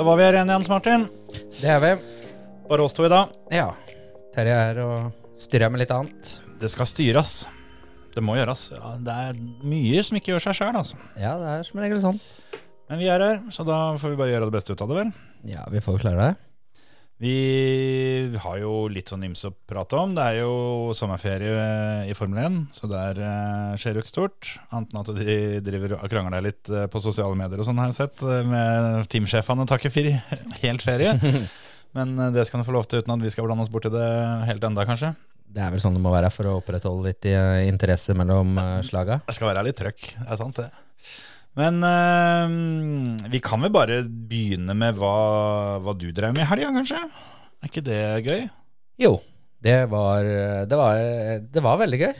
Da var vi her igjen, Jens Martin. Det er vi. Bare oss to i dag. Ja. Terje er her og styrer med litt annet. Det skal styres. Det må gjøres. Ja, det er mye som ikke gjør seg sjøl, altså. Ja, det er som regel sånn. Men vi er her, så da får vi bare gjøre det beste ut av det, vel. Ja, vi får klare det. Vi har jo litt sånn ymse å prate om. Det er jo sommerferie i Formel 1, så der eh, skjer jo ikke stort. Annet enn at de driver og krangler litt eh, på sosiale medier og sånn, har jeg sett. eh, Med teamsjefene takker for helt ferie. Men det skal du få lov til uten at vi skal blande oss borti det helt enda, kanskje. Det er vel sånn det må være for å opprettholde litt interesse mellom slaga. Det skal være litt trøkk, det er sant det. Men eh, vi kan vel bare begynne med hva, hva du drev med i helga, kanskje? Er ikke det gøy? Jo, det var, det var, det var veldig gøy.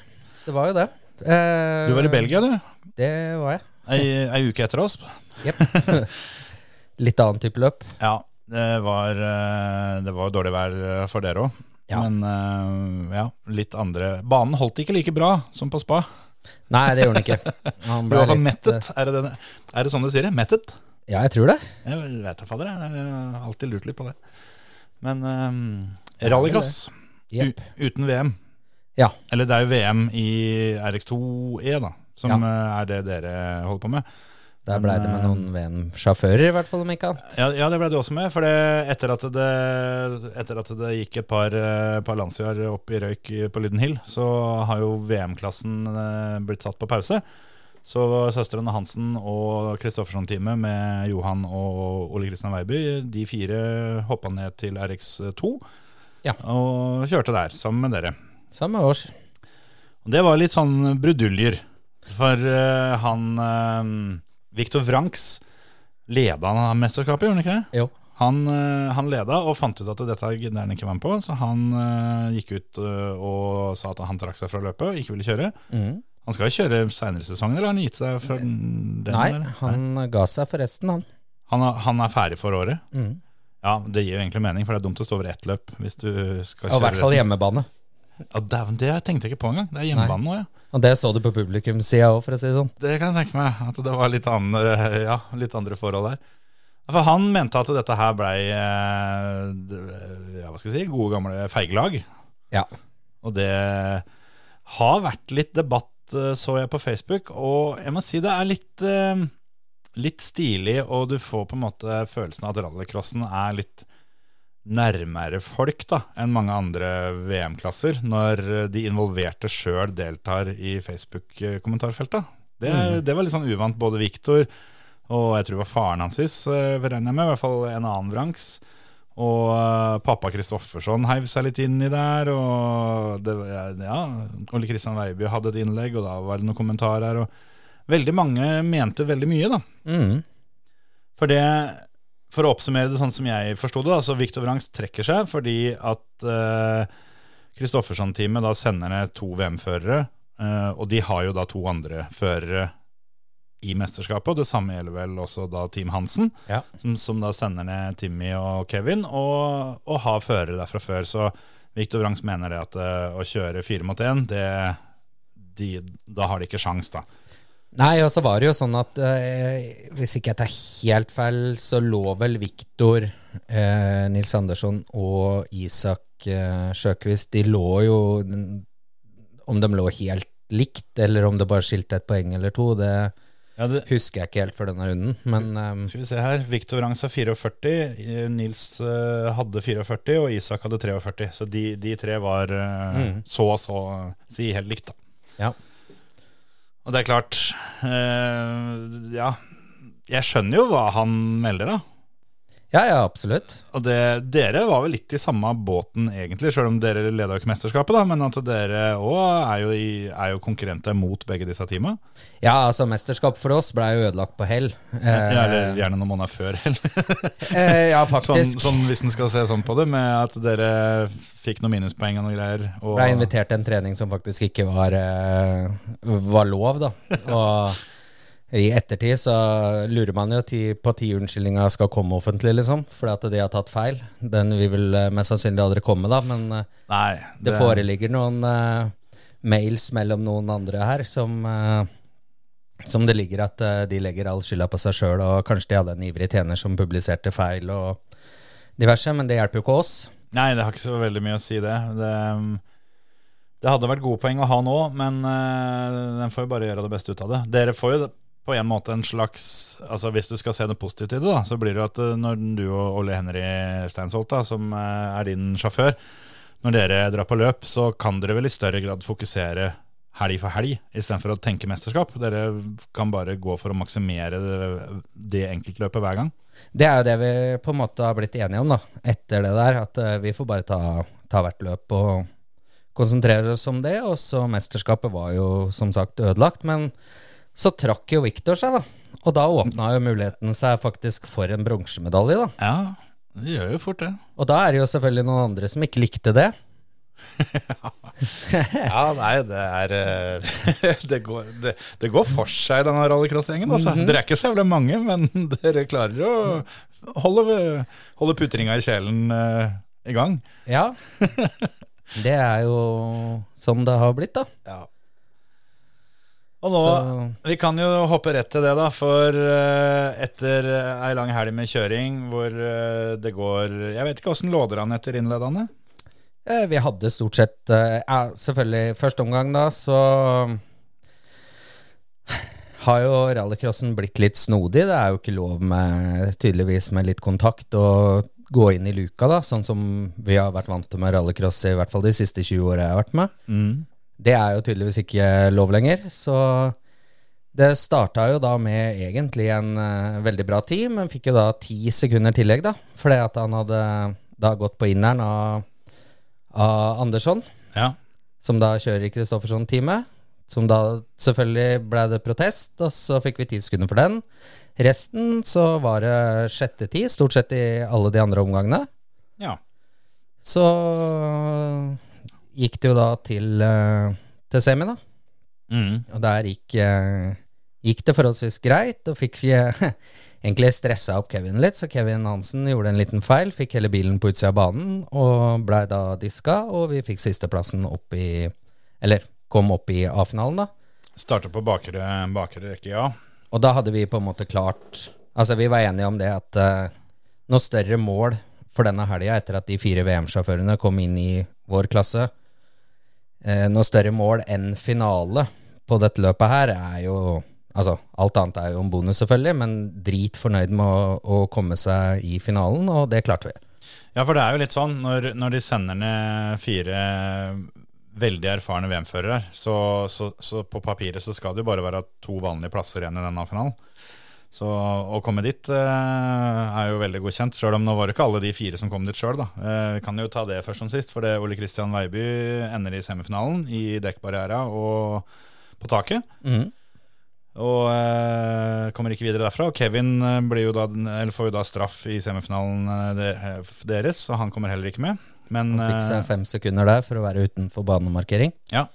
Det var jo det. Eh, Du var i Belgia, du. Det var jeg. Ei, ei uke etter oss. Jepp. litt annen type løp. Ja, det var, eh, det var dårlig vær eh, for dere òg. Ja. Men ja, litt andre Banen holdt ikke like bra som på spa. Nei, det gjorde han ikke. Han ble litt, mettet. Er det, er det sånn du sier det? Mettet? eh, Ja, jeg tror det. Jeg vet da fader, jeg Jeg har alltid lurt litt på det. Men um, rallycross yep. uten VM. Ja. Eller det er jo VM i RX2E, da, som Ja. eh, er det dere holder på med. Der blei det med noen VM-sjåfører, i hvert fall, om ikke annet. Ja, ja, det ble du også med. For etter, etter at det gikk et par, eh, par Lanciar opp i røyk på Lyden Hill, så har jo VM-klassen eh, blitt satt på pause. Så søstrene Hansen og Kristoffersson-teamet med Johan og Ole Kristian Weiby, de fire hoppa ned til RX2 Ja. og kjørte der sammen med dere. Sammen med oss. det var litt sånn bruduljer. For uh, han uh, Viktor Vranks leda han mesterskapet, gjorde han ikke det? Jo. Han, eh, han leda og fant ut at dette gidder han ikke være med på, så han uh, gikk ut uh, og sa at han trakk seg fra løpet og ikke ville kjøre. Mm. Han skal jo kjøre seinere i sesongen, eller har han gitt seg fra den? Nei, eller? han ga seg forresten, han. han, han er ferdig for året? Mm. Ja, det gir jo egentlig mening, for det er dumt å stå over ett løp hvis du skal kjøre. Og i hvert fall hjemmebane. Ja, dæven, det tenkte jeg ikke på engang. Det er hjemmebane nå, ja. Og det så du på publikumssida òg, for å si det sånn. Det kan jeg tenke meg, at det var litt andre, ja, litt andre forhold der. For han mente at dette her blei eh, ja, hva skal vi si, gode gamle feiglag. Ja. Og det har vært litt debatt, eh, så jeg på Facebook, og jeg må si det er litt, eh, litt stilig, og du får på en måte følelsen av at rallycrossen er litt nærmere folk da, enn mange andre VM-klasser, når de involverte sjøl deltar i Facebook-kommentarfeltet. Det, det var litt sånn uvant. Både Viktor og jeg tror det var faren hans, eh, regner jeg med, i hvert fall en annen Vranks. Og eh, pappa Kristoffersson heiv seg litt inn i der. Og det, ja, Ole Kristian Weiby hadde et innlegg, og da var det noen kommentarer. Og veldig mange mente veldig mye, da. Mm. For det For å oppsummere det sånn som jeg forsto det, da, så Viktor Vrangs trekker seg fordi at Kristoffersson-teamet da sender ned to VM-førere, eh, og de har jo da to andre førere i mesterskapet. Og det samme gjelder vel også da Team Hansen, Ja. som, som da sender ned Timmy og Kevin, og, og har førere der fra før. Så Viktor Vrangs mener det at eh, å kjøre fire mot én, det de, da har de ikke sjans, da. Nei, og så var det jo sånn at eh, hvis ikke jeg tar helt feil, så lå vel Viktor, eh, Nils Andersson og Isak eh, Sjøkvist De lå jo Om de lå helt likt, eller om det bare skilte et poeng eller to, det Ja, det, husker jeg ikke helt for denne runden. Men eh, Skal vi se her. Viktor Vrangs har 44, eh, Nils eh, hadde 44, og Isak hadde 43. Så de, de tre var Mm. så og så si helt likt, da. ja. Og det er klart eh, Ja, jeg skjønner jo hva han melder, da. Ja, ja, absolutt. Og det, dere var vel litt i samme båten egentlig, selv om dere leda jo ikke mesterskapet, da. Men at dere òg er, er jo konkurrenter mot begge disse teama. Ja, altså, mesterskap for oss ble jo ødelagt på hell. Eh, Ja, eller gjerne noen måneder før. hell. eh, ja, sånn, faktisk. sånn hvis en skal se sånn på det, med at dere fikk noen minuspoeng og noen greier. Og, Ble invitert til en trening som faktisk ikke var, eh, var lov, da. Og i ettertid så lurer man jo på ti unnskyldninga skal komme offentlig, liksom. Fordi at de har tatt feil. Den vil vel eh, mest sannsynlig aldri komme, da. Men eh, Nei, det foreligger noen uh, mails mellom noen andre her som uh, som det ligger at de legger all skylda på seg sjøl, og kanskje de hadde en ivrig tjener som publiserte feil og diverse, men det hjelper jo ikke oss. Nei, det har ikke så veldig mye å si, det. Det, det hadde vært gode poeng å ha nå, men uh, den får jo bare gjøre det beste ut av det. Dere får jo på en måte en slags Altså Hvis du skal se det positivt i det, da, så blir det jo at eh, når du og Ole Henry Steinsholt, da, som eh, er din sjåfør, når dere drar på løp, så kan dere vel i større grad fokusere helg for helg, istedenfor å tenke mesterskap. Dere kan bare gå for å maksimere det, det enkeltløpet hver gang. Det er jo det vi på en måte har blitt enige om da, etter det der, at eh, vi får bare ta, ta hvert løp og konsentrere oss om det. Og så mesterskapet var jo som sagt ødelagt, men så trakk jo Victor seg, da. Og da åpna jo muligheten seg faktisk for en bronsemedalje, da. Ja, det gjør jo fort det. Og da er det jo selvfølgelig noen andre som ikke likte det. Ja, nei, det er eh, det går, det, det går for seg, denne rallycrossgjengen. Altså. Mm -hmm. Dere er ikke så jævlig mange, men dere klarer å holde, holde putringa i kjelen uh, i gang. Ja. Det er jo sånn det har blitt, da. Og nå, Så- Vi kan jo hoppe rett til det, da. For uh, etter ei lang helg med kjøring hvor uh, det går Jeg vet ikke åssen låder han etter innledende? Eh, Vi hadde stort sett Ja, selvfølgelig første omgang, da, så har jo rallycrossen blitt litt snodig. Det er jo ikke lov med, tydeligvis med litt kontakt å gå inn i luka, da, sånn som vi har vært vant til med rallycross i hvert fall de siste 20 åra jeg har vært med. Det er jo tydeligvis ikke lov lenger, så det starta jo da med egentlig en uh, veldig bra tid, men fikk jo da ti sekunder tillegg, da, fordi at han hadde da gått på inneren av, av Andersson, Ja. som da kjører i Kristoffersson-teamet. Som da selvfølgelig ble det protest, og så fikk vi ti sekunder for den. Resten så var det sjette tid, stort sett i alle de andre omgangene. ja. Så gikk det jo da til, eh, til semi, da. Mm. Og der gikk, eh, gikk det forholdsvis greit, og fikk egentlig stressa opp Kevin litt. Så Kevin Hansen gjorde en liten feil, fikk hele bilen på utsida av banen, og blei da diska, og vi fikk sisteplassen opp i Eller kom opp i A-finalen, da. Starta på bakre, bakre rekke, ja. Og da hadde vi på en måte klart Altså, vi var enige om det at uh, noe større mål for denne helga, etter at de fire VM-sjåførene kom inn i vår klasse Noe større mål enn finale på dette løpet her er jo Altså, alt annet er jo en bonus, selvfølgelig, men drit fornøyd med å, å komme seg i finalen, og det klarte vi. Ja, for det er jo litt sånn når, når de sender ned fire veldig erfarne VM-førere, så, så, så på papiret så skal det jo bare være to vanlige plasser igjen i denne finalen. Så å komme dit eh, er jo veldig godkjent, sjøl om nå var det ikke alle de fire som kom dit sjøl. Eh, vi kan jo ta det først som sist, for det Ole Kristian Veiby ender i semifinalen i dekkbarriera og på taket. Mm. Og eh, kommer ikke videre derfra. Og Kevin eh, blir jo da, eller får jo da straff i semifinalen eh, eh, deres, så han kommer heller ikke med. Men Han fikk seg fem sekunder der for å være utenfor banemarkering. ja,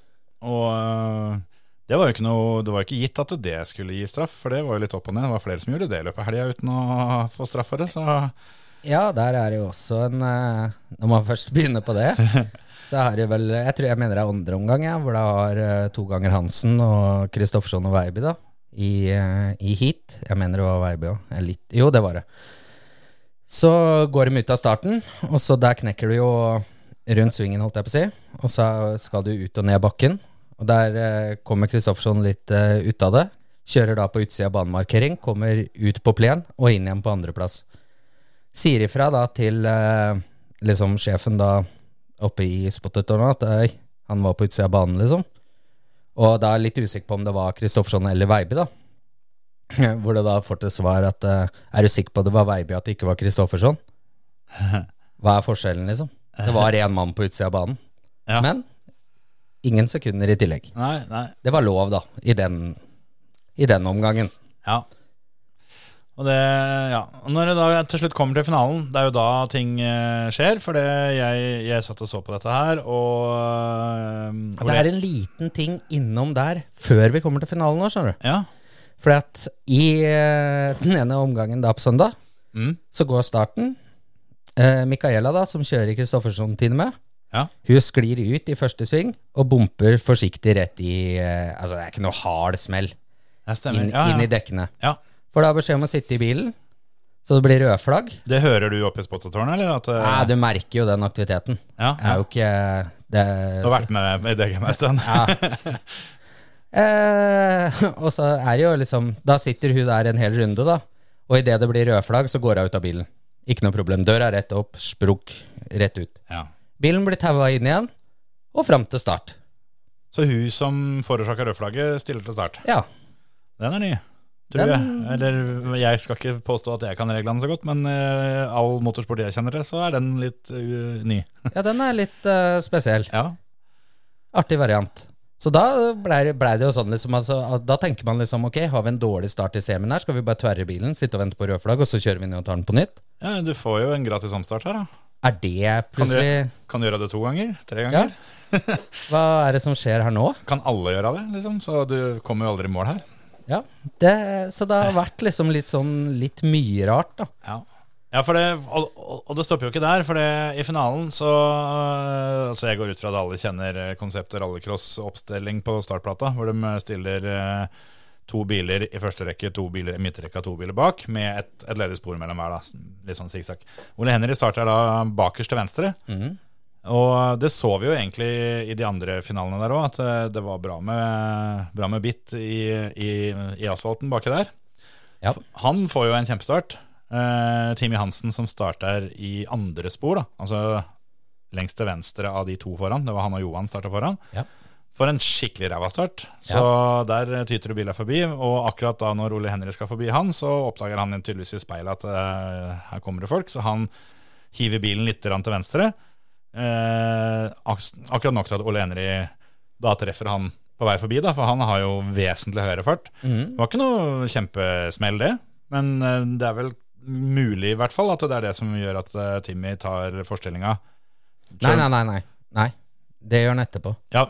og det var jo ikke noe Det var ikke gitt at det skulle gi straff, for det var jo litt opp og ned. Det var flere som gjorde det i løpet av helga uten å få straff for det, så Ja, der er det jo også en eh, Når man først begynner på det, så er det vel Jeg tror jeg mener det er andre omgang, ja, hvor det har eh, to ganger Hansen og Kristoffersson og Veiby, da, i, eh, i heat. Jeg mener det var Veiby òg. Jo, det var det. Så går de ut av starten, og så der knekker du jo rundt svingen, holdt jeg på å si. Og så skal du ut og ned bakken. Og der eh, kommer Kristoffersson litt eh, ut av det. Kjører da på utsida av banemarkering, kommer ut på plen og inn igjen på andreplass sier ifra da til eh, liksom sjefen da oppe i spottetårnet at øy, han var på utsida av banen, liksom. Og da er jeg litt usikker på om det var Kristoffersson eller Veiby, da. Hvor det da får til svar at eh, Er du sikker på at det var Veiby at det ikke var Kristoffersson? Hva er forskjellen, liksom? Det var én mann på utsida av banen. Ja. Men ingen sekunder i tillegg. Nei, nei. Det var lov, da, i den, i den omgangen. Ja. Og det, ja. Og når det da til slutt kommer til finalen, det er jo da ting eh, skjer. For jeg, jeg satt og så på dette her, og, eh, Det er en liten ting innom der før vi kommer til finalen nå, skjønner du. Ja. For at i eh, den ene omgangen da på søndag, Mm. så går starten. Eh, Micaela, da, som kjører Kristoffersson til med, Ja. hun sklir ut i første sving og bumper forsiktig rett i eh, Altså, det er ikke noe hard smell inn, ja, inn i dekkene. ja. Får da beskjed om å sitte i bilen, så det blir rødflagg. Det hører du oppe i Spotsetårnet, eller? At, eh, Nei, du merker jo den aktiviteten. ja, Det er jo ikke det, Du har vært med i DGM en stund? Ja. Eh, og så er det jo liksom Da sitter hun der en hel runde, da. Og idet det blir rødflagg, så går hun ut av bilen. Ikke noe problem. Døra rett opp, sprukk rett ut. Ja. Bilen blir taua inn igjen, og fram til start. Så hun som forårsaka rødflagget, stiller til start. Ja. Den er ny, tror Den- jeg. Eller jeg skal ikke påstå at jeg kan reglene så godt, men uh, all motorsport jeg kjenner til, så er den litt uh, ny. ja, den er litt uh, spesiell. Ja. Artig variant. Så da blei ble det jo sånn liksom, altså, Da tenker man liksom ok, har vi en dårlig start i semien her, skal vi bare tverre bilen, sitte og vente på rødflagg, og så kjører vi ned og tar den på nytt? ja, du får jo en gratis omstart her, da. Er det plutselig Kan du gjøre det to ganger? Tre ganger? Hva er det som skjer her nå? Kan alle gjøre det, liksom? Så du kommer jo aldri i mål her. Ja, det, Så det har vært liksom litt sånn litt mye rart, da. Ja, ja for det, og, og, det stopper jo ikke der. For det, i finalen så øh, Altså Jeg går ut fra at alle kjenner øh, konseptet rallycross-oppstilling på startplata, hvor de stiller øh, to biler i første rekke, to biler i midtrekka, to biler bak, med et, et ledig spor mellom hver. da, Litt sånn sikksakk. Ole Henry starter da bakerst til venstre. Og det så vi jo egentlig i de andre finalene der òg, at øh, det var bra med, bra med bitt i, i, i asfalten baki der. Ja. Han får jo en kjempestart. Eh, Timmy Hansen som starter i andre spor, da. Altså lengst til venstre av de to foran. Det var han og Johan starta foran. Ja. For en skikkelig ræva start. Så der tyter det biler forbi. Og akkurat da når Ole Henry skal forbi han, så oppdager han tydeligvis i speilet at uh, her kommer det folk. Så han hiver bilen litt til venstre. Uh, ak- akkurat nok til at Ole Henry da treffer han på vei forbi, da, for han har jo vesentlig høyere fart. Det var ikke noe kjempesmell, det. Men uh, det er vel mulig, i hvert fall, at det er det som gjør at Timmy tar forstillinga. Nei, nei, nei. nei. nei. Det gjør han etterpå. Ja,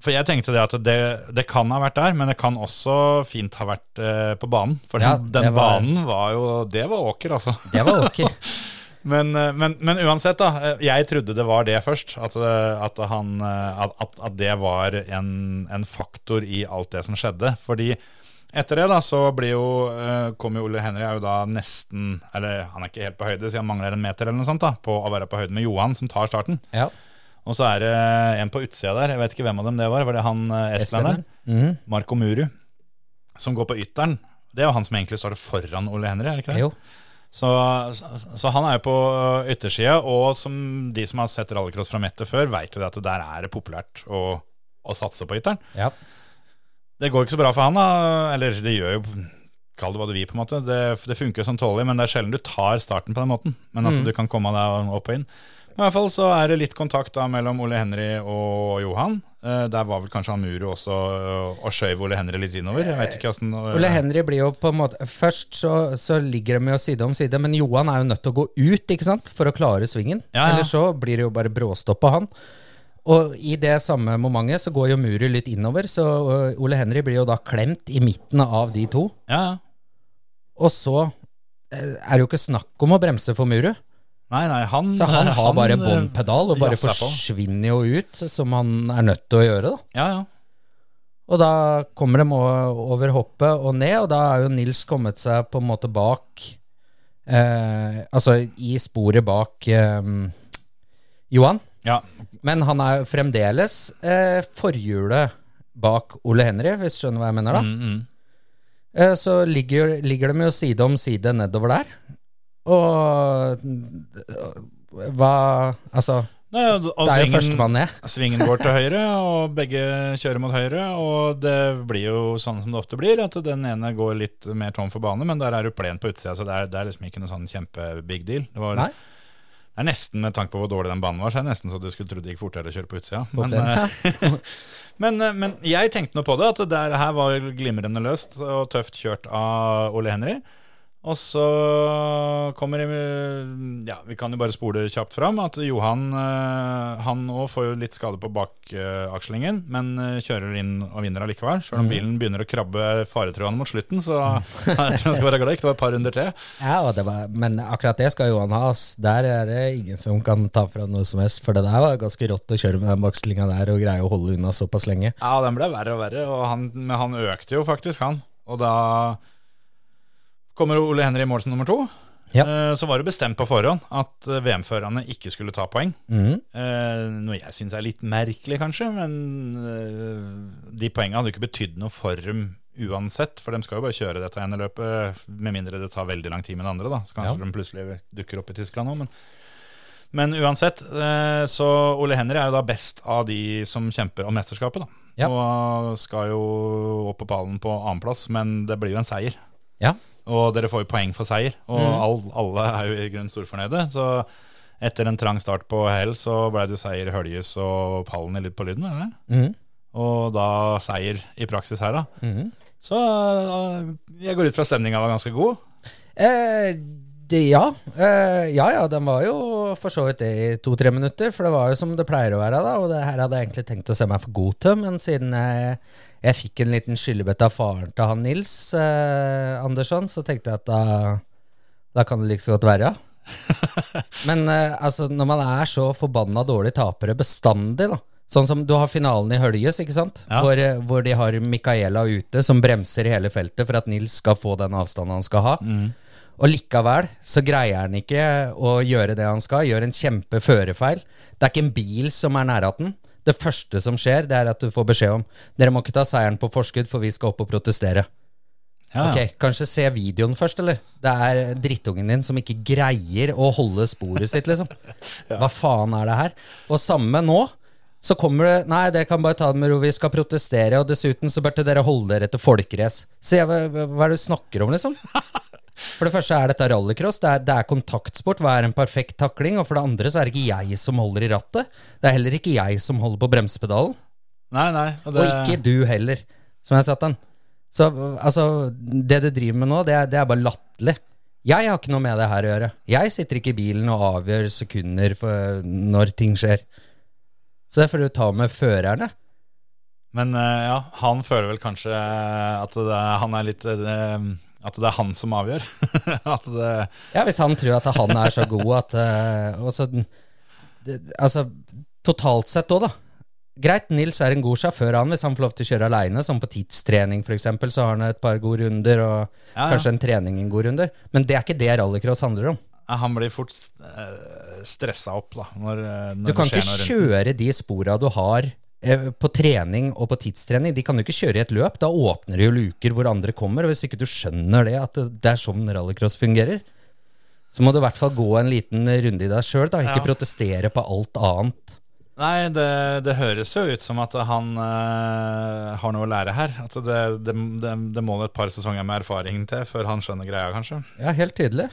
for jeg tenkte det at det, det kan ha vært der, men det kan også fint ha vært eh, på banen. For Ja, den, den var- banen var jo Det var åker, altså. Det var åker. Men, eh, men, men uansett, da. eh, Jeg trodde det var det først. At, eh, at, han, at, at, det var en, en faktor i alt det som skjedde. Fordi etter det da, så blir jo, kom jo Ole Henry er jo da nesten Eller han er ikke helt på høyde, siden han mangler en meter eller noe sånt da, på å være på høyde med Johan, som tar starten. Ja. Og så er det en på utsida der, jeg vet ikke hvem av dem det var. Var det han eh, estlenderen? Mm. Marco Muru, som går på ytteren. Det er jo han som egentlig starter foran Ole Henry, er det ikke det? Jo. Så, så, han er jo på yttersida, og som de som har sett rallycross fra Mette før, veit jo det at der er det populært å, å satse på ytteren. Ja. Det går ikke så bra for han, da. Eller det gjør jo Kall det hva du vil, på en måte. Det, det funker som tålelig, men det er sjelden du tar starten på den måten. Men at du kan komme deg opp og inn. I hvert fall så er det litt kontakt da mellom Ole Henry og Johan. Eh, der var vel kanskje han Muru også og, og skjøv Ole Henry litt innover. Jeg vet ikke hvordan Ole Henry blir jo på en måte Først så, så ligger de jo side om side, men Johan er jo nødt til å gå ut ikke sant, for å klare svingen. Ja, ja. Eller så blir det jo bare bråstopp på han. Og i det samme momentet så går jo Muru litt innover, så Ole Henry blir jo da klemt i midten av de to. Ja, ja. Og så eh, er det jo ikke snakk om å bremse for Muru. Nei, nei, han Så han har bare eh, båndpedal og bare forsvinner jo ut, som han er nødt til å gjøre, da. Ja, ja. Og da kommer de over hoppet og ned, og da er jo Nils kommet seg på en måte bak eh, Altså i sporet bak eh, Johan. ja. Men han er fremdeles eh, forhjulet bak Ole Henry, hvis du skjønner hva jeg mener da. Mm, mm. Eh, så ligger, ligger de jo side om side nedover der. Og hva Altså Nei, Det er jo førstemann ned. Svingen går til høyre, og begge kjører mot høyre. Og det blir jo sånn som det ofte blir, at den ene går litt mer tom for bane, men der er du plen på utsida, så det er, det er liksom ikke noe sånn kjempe-big deal. Det, var, det er nesten, med tanke på hvor dårlig den banen var, så er det nesten så du skulle trodd det gikk fortere å kjøre på utsida. På Men, eh, men, eh, men jeg tenkte nå på det, at det her var glimrende løst og tøft kjørt av Ole Henry. Og så kommer Ja, vi kan jo bare spole kjapt fram at Johan eh, Han òg får jo litt skade på bakakslingen, men eh, kjører inn og vinner allikevel. Selv om bilen begynner å krabbe faretruende mot slutten, så jeg tror han skal være glad ikke det var et par runder til. Ja, var, men akkurat det skal Johan ha. Der er det ingen som kan ta fra noe som helst. For det der var ganske rått å kjøre med den bakslinga der og greie å holde unna såpass lenge. Ja, den ble verre og verre, og han, men han økte jo faktisk, han. Og da kommer Ole Henry i mål som nummer to. Ja. Eh, Så var det bestemt på forhånd at eh, VM-førerne ikke skulle ta poeng. Mhm. Eh, noe jeg syns er litt merkelig, kanskje, men de poengene hadde ikke betydd noe for dem uansett, for de skal jo bare kjøre dette ene løpet, med mindre det tar veldig lang tid med det andre, da. Så kanskje Ja. de plutselig dukker opp i Tyskland òg, men men uansett, så Ole Henry er jo da best av de som kjemper om mesterskapet, da. Ja. Og skal jo opp på pallen på annenplass, men det blir jo en seier. Ja. Og dere får jo poeng for seier, og Mm. all, alle er jo i grunnen storfornøyde. Så etter en trang start på hell, så ble det seier i Høljes og pallen i lyd på lyden, det? Mhm. Og da seier i praksis her, da. Mm. Så øh, jeg går ut fra stemninga var ganske god. Eh, det, ja. Eh, ja ja, den var jo for så vidt det i to-tre minutter. For det var jo som det pleier å være, da. Og det her hadde jeg egentlig tenkt å se meg for god til, men siden jeg, jeg fikk en liten skyllebøtte av faren til han Nils eh, Andersson, så tenkte jeg at da, da kan det like så godt være. Ja. Men eh, altså, når man er så forbanna dårlig tapere bestandig, da. Sånn som du har finalen i Høljes, ikke sant? Ja. Hvor, eh, hvor de har Micaela ute, som bremser hele feltet for at Nils skal få den avstanden han skal ha. Og likevel så greier han ikke å gjøre det han skal. Gjør en kjempe førerfeil. Det er ikke en bil som er nær den. Det første som skjer, det er at du får beskjed om Dere må ikke ta seieren på forskudd, for vi skal opp og protestere. Ja, Ok, Kanskje se videoen først, eller? Det er drittungen din som ikke greier å holde sporet sitt, liksom. Hva faen er det her? Og samme nå. Så kommer det Nei, dere kan bare ta det med ro, vi skal protestere. Og dessuten så burde dere holde dere til folkeres Se, hva, hva er det du snakker om, liksom? For det første er dette rallycross. Det er, det er kontaktsport. Hva er en perfekt takling? Og for det andre så er det ikke jeg som holder i rattet. Det er heller ikke jeg som holder på bremsepedalen. Nei, nei. Og, det, Og ikke du heller, som jeg satt han. Så altså, det du driver med nå, det er, det er bare latterlig. Jeg har ikke noe med det her å gjøre. Jeg sitter ikke i bilen og avgjør sekunder for når ting skjer. Så det får du ta med førerne. Men eh, ja, han føler vel kanskje at det, han er litt eh, At det er han som avgjør. det Ja, hvis han tror at han er så god at uh, også, det, Altså, totalt sett òg, da. Greit, Nils er en god sjåfør, han, hvis han får lov til å kjøre aleine. Som på tidstrening, f.eks., så har han et par gode runder, og Ja, ja. kanskje en trening en god runder. Men det er ikke det rallycross handler om. Han blir fort uh, stressa opp da når, eh, når Du kan ikke kjøre de spora du har eh, på trening og på tidstrening. De kan jo ikke kjøre i et løp. Da åpner det jo luker hvor andre kommer. Og hvis ikke du skjønner det, at det, er sånn rallycross fungerer, så må du i hvert fall gå en liten runde i deg sjøl. Ikke Ja. protestere på alt annet. Nei, det, det høres jo ut som at han øh, har noe å lære her. At det, det, det, må et par sesonger med erfaring til før han skjønner greia, kanskje. Ja, helt tydelig.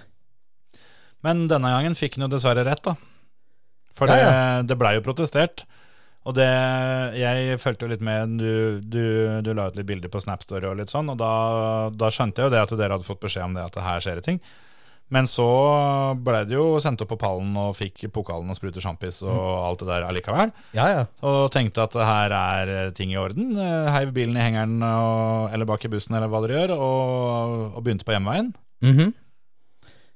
Men denne gangen fikk han jo dessverre rett, da. For Ja, det, ja. det blei jo protestert. Og det Jeg fulgte jo litt med. Du, du, du la ut litt bilder på Snapstory og litt sånn, og da, da skjønte jeg jo det at dere hadde fått beskjed om det, at det her skjer det ting. Men så ble det jo sendt opp på pallen og fikk pokalen og spruter sjampis og alt det der allikevel. Ja, ja. Og tenkte at her er ting i orden. Eh, Heiv bilen i hengeren og, eller bak i bussen eller hva dere gjør, og, og begynte på hjemveien. Mhm.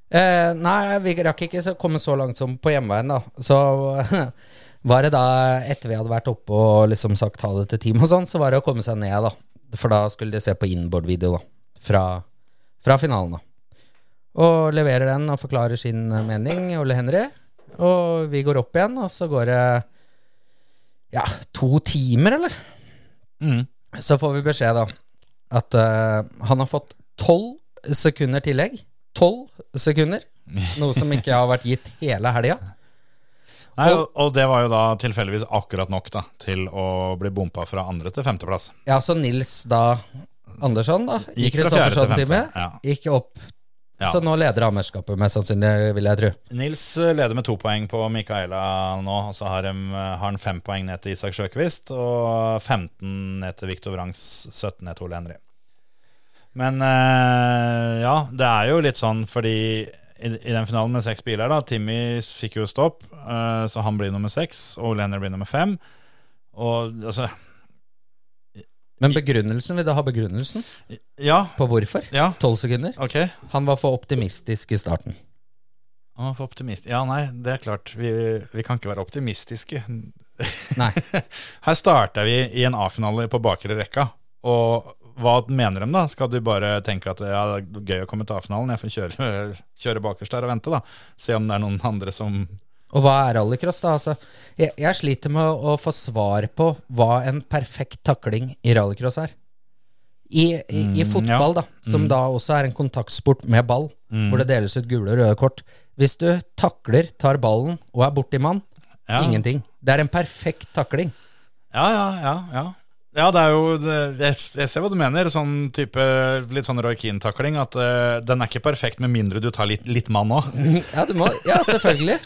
eh, nei, vi rakk ikke så komme så langt som på hjemveien, da. Så var det da, etter vi hadde vært oppe og liksom sagt ha det til team og sånn, så var det å komme seg ned, da. For da skulle de se på inboard-video, da. Fra, fra finalen, da. Og leverer den og forklarer sin mening, Ole Henry. Og vi går opp igjen, og så går det ja, to timer, eller? Mm. Så får vi beskjed da at uh, han har fått tolv sekunder tillegg. Tolv sekunder. Noe som ikke har vært gitt hele helga. Nei, og, og det var jo da tilfeldigvis akkurat nok da, til å bli bompa fra andre til femteplass. Ja, så Nils da Andersson, da, i Gikk fra fjerde til femte, ja. gikk opp. Ja. Så nå leder han mesterskapet, mest sannsynlig, vil jeg tro. Nils eh, leder med to poeng på Mikaela nå, og så har, han fem poeng ned til Isak Sjøkvist og 15 ned til Viktor Vrangs, 17 ned til Ole Henry. Men eh, ja, det er jo litt sånn fordi i, i den finalen med seks biler, da Timmy fikk jo stopp, eh, så han blir nummer seks, og Ole Henry blir nummer fem. Og altså Men begrunnelsen, vil du ha begrunnelsen Ja, på hvorfor? ja, Tolv sekunder? ok. Han var for optimistisk i starten. Han var for optimist. Ja, nei, det er klart. Vi, vi kan ikke være optimistiske. Nei. Her starta vi i en A-finale på bakre rekka. Og hva mener de da? Skal du bare tenke at ja, det er gøy å komme til A-finalen, jeg får kjøre, kjøre bakerst der og vente, da. Se om det er noen andre som Og hva er rallycross, da? Altså, jeg, jeg sliter med å, få svar på hva en perfekt takling i rallycross er. I, i, i Mm, fotball, ja. da, som da også er en kontaktsport med ball, Mm. hvor det deles ut gule og røde kort Hvis du takler, tar ballen og er borti mann, ja. ingenting. Det er en perfekt takling. Ja, ja, ja. ja. Ja, det er jo det, jeg, jeg ser hva du mener. Sånn type Litt sånn Roy Keane-takling. At uh, den er ikke perfekt med mindre du tar litt, litt mann òg. Ja, ja, selvfølgelig.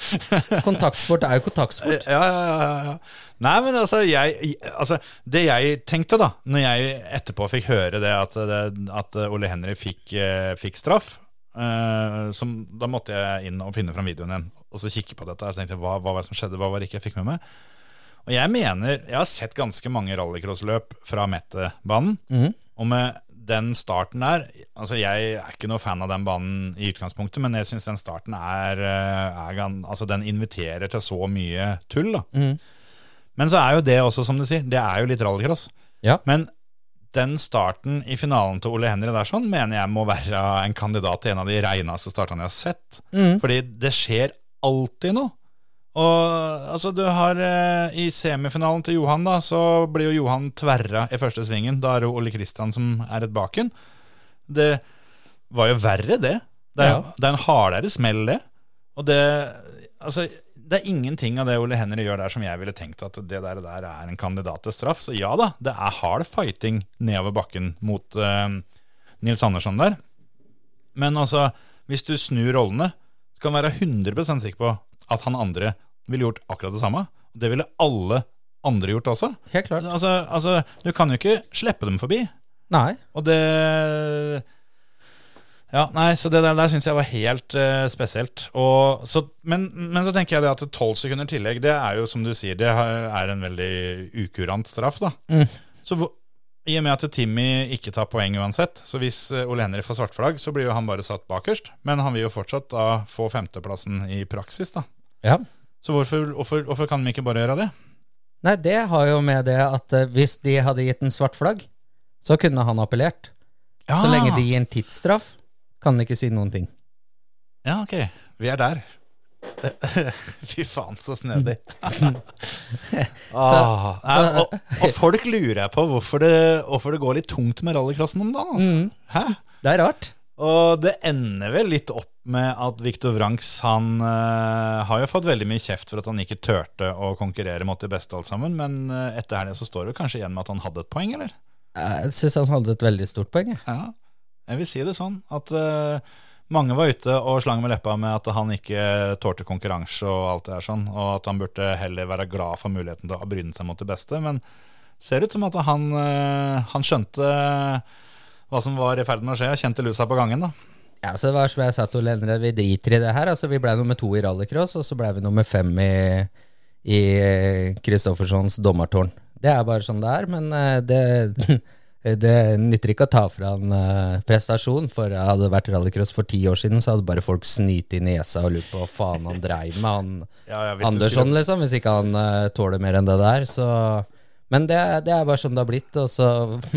Kontaktsport er jo kontaktsport. Ja, ja, ja. Nei, men altså, jeg, altså Det jeg tenkte, da Når jeg etterpå fikk høre det at, det, at Ole Henry fikk, eh, fikk straff eh, som, Da måtte jeg inn og finne fram videoen igjen og så kikke på dette. Og tenkte hva, hva var det som skjedde? Hva var det ikke jeg fikk med meg? Og jeg mener Jeg har sett ganske mange rallycrossløp fra Mette-banen. Mm. Og med den starten der Altså Jeg er ikke noe fan av den banen i utgangspunktet, men jeg syns den starten er, eh, er Altså Den inviterer til så mye tull, da. mm. Men så er jo det også, som du sier, det er jo litt rallycross. Ja. Men den starten i finalen til Ole Henry der sånn, mener jeg må være en kandidat til en av de reineste startene jeg har sett. Mm. Fordi det skjer alltid noe. Og altså, du har eh, I semifinalen til Johan, da, så blir jo Johan tverra i første svingen. Da er det Ole Kristian som er et baken. Det var jo verre, det. Det er, Ja. det er en hardere smell, det. Og det Altså, det er ingenting av det Ole Henry gjør der som jeg ville tenkt at det der, der er en kandidat til straff. Så ja da, det er hard fighting nedover bakken mot eh, Nils Andersson der. Men altså, hvis du snur rollene, så kan du være 100 sikker på at han andre ville gjort akkurat det samme. Det ville alle andre gjort også. Helt klart. Altså, altså, du kan jo ikke slippe dem forbi. Nei. Og det Ja, nei, så det der, der syns jeg var helt uh, spesielt. Og, så, men, men så tenker jeg det at tolv sekunder tillegg, det er jo som du sier, det er en veldig ukurant straff, da. Mm. Så i og med at Timmy ikke tar poeng uansett, så hvis eh, Ole Henry får svart flagg, så blir jo han bare satt bakerst. Men han vil jo fortsatt da få femteplassen i praksis, da. Ja. Så hvorfor, hvorfor, hvorfor kan de ikke bare gjøre det? Nei, det har jo med det at eh, hvis de hadde gitt en svart flagg, så kunne han appellert. Så lenge de gir en tidsstraff, kan de ikke si noen ting. Ja, ok. Vi er der. Fy faen, så snedig. ah, og, og folk lurer på hvorfor det, hvorfor det går litt tungt med rallycrossen om dagen. Altså. Mm. Det er rart. Og det ender vel litt opp med at Viktor Wrangs han uh, har jo fått veldig mye kjeft for at han ikke turte å konkurrere mot de beste alt sammen, men uh, etter helga så står det kanskje igjen med at han hadde et poeng, eller? Jeg syns han hadde et veldig stort poeng. jeg. Ja, jeg vil si det sånn at eh, mange var ute og slang med leppa med at han ikke tålte konkurranse og alt det der sånn, og at han burde heller være glad for muligheten til å bryne seg mot det beste, men ser ut som at han, eh, han skjønte hva som var i ferd med å skje, og kjente lusa på gangen da. Ja, så det var som jeg sa til Lennre, vi driter i det her. Altså, vi ble nummer to i rallycross, og så ble vi nummer fem i i Christoffersons dommertårn. Det er bare sånn det er, men eh, det, det nytter ikke å ta fra en uh, prestasjon. For hadde det vært rallycross for ti år siden, så hadde bare folk snytt i nesa og lurt på hva faen han dreiv med. Han Ja, ja, Andersson, skulle- liksom, hvis ikke han uh, tåler mer enn det der. Så Men det, det er bare sånn det har blitt, og så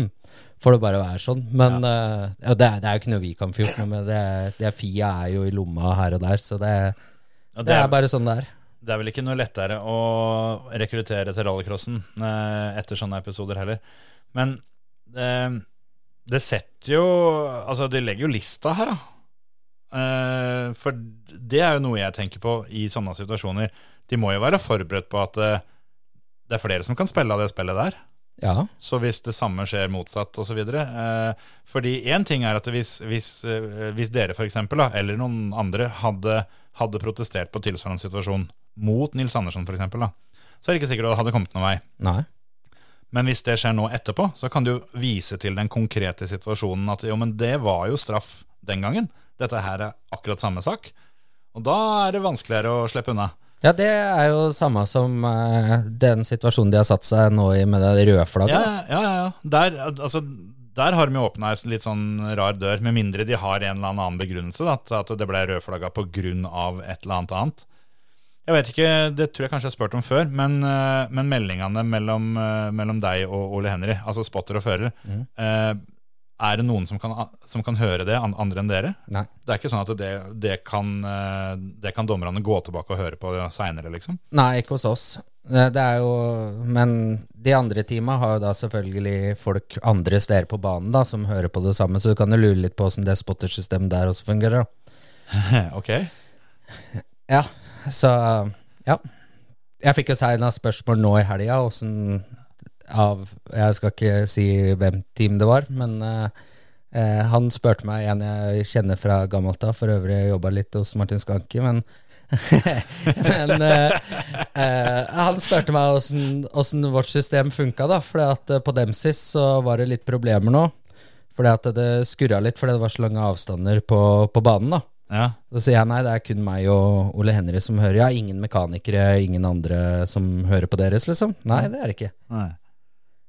får det bare være sånn. Men ja. uh, det, er, det er jo ikke noe vi kan få gjort noe med. Det, det Fia er jo i lomma her og der, så det, det er bare sånn det er. Det er vel ikke noe lettere å rekruttere til rallycrossen eh, etter sånne episoder heller. Men eh, det setter jo Altså, de legger jo lista her, da. Eh, for det er jo noe jeg tenker på i sånne situasjoner. de må jo være forberedt på at eh, det er flere som kan spille av det spillet der. Ja. Så hvis det samme skjer motsatt osv. Eh, fordi én ting er at hvis, hvis, eh, hvis dere for eksempel, da, eller noen andre hadde, hadde protestert på tilsvarende situasjon mot Nils Andersson f.eks., så er det ikke sikkert det hadde kommet noen vei. Nei. Men hvis det skjer nå etterpå, så kan du jo vise til den konkrete situasjonen at jo, men det var jo straff den gangen. Dette her er akkurat samme sak. Og da er det vanskeligere å slippe unna. Ja, det er jo samme som uh, den situasjonen de har satt seg nå i med det røde flagget. Ja, ja, ja. ja. Der, altså, der har de jo åpna en litt sånn rar dør, med mindre de har en eller annen begrunnelse. At, at det ble rødflagga pga. et eller annet annet. Jeg vet ikke, Det tror jeg kanskje jeg har spurt om før, men, eh, men meldingene mellom, eh, mellom deg og Ole Henry, altså spotter og fører, eh, er det noen som kan, som kan høre det, andre enn dere? Nei. Det er ikke sånn at det, det, kan, det kan dommerne gå tilbake og høre på seinere, liksom? Nei, ikke hos oss. Det er jo Men de andre teama har jo da selvfølgelig folk andre steder på banen da som hører på det samme, så du kan jo lure litt på åssen det spottersystemet der også fungerer. ok. Ja, så ja. Jeg fikk jo noen spørsmål nå i helga, av Jeg skal ikke si hvem team det var, men eh, han spurte meg en jeg kjenner fra gammelt av, for øvrig jobba litt hos Martin Skanke, men Men eh, eh, han spurte meg åssen- vårt system funka, da. For på Demsis så var det litt problemer nå. Fordi at det skurra litt fordi det var så lange avstander på, på banen. da Ja. så sier jeg nei, det er kun meg og Ole Henry som hører. Ja, ingen mekanikere, ingen andre som hører på deres, liksom. Nei, det er det ikke. Nei.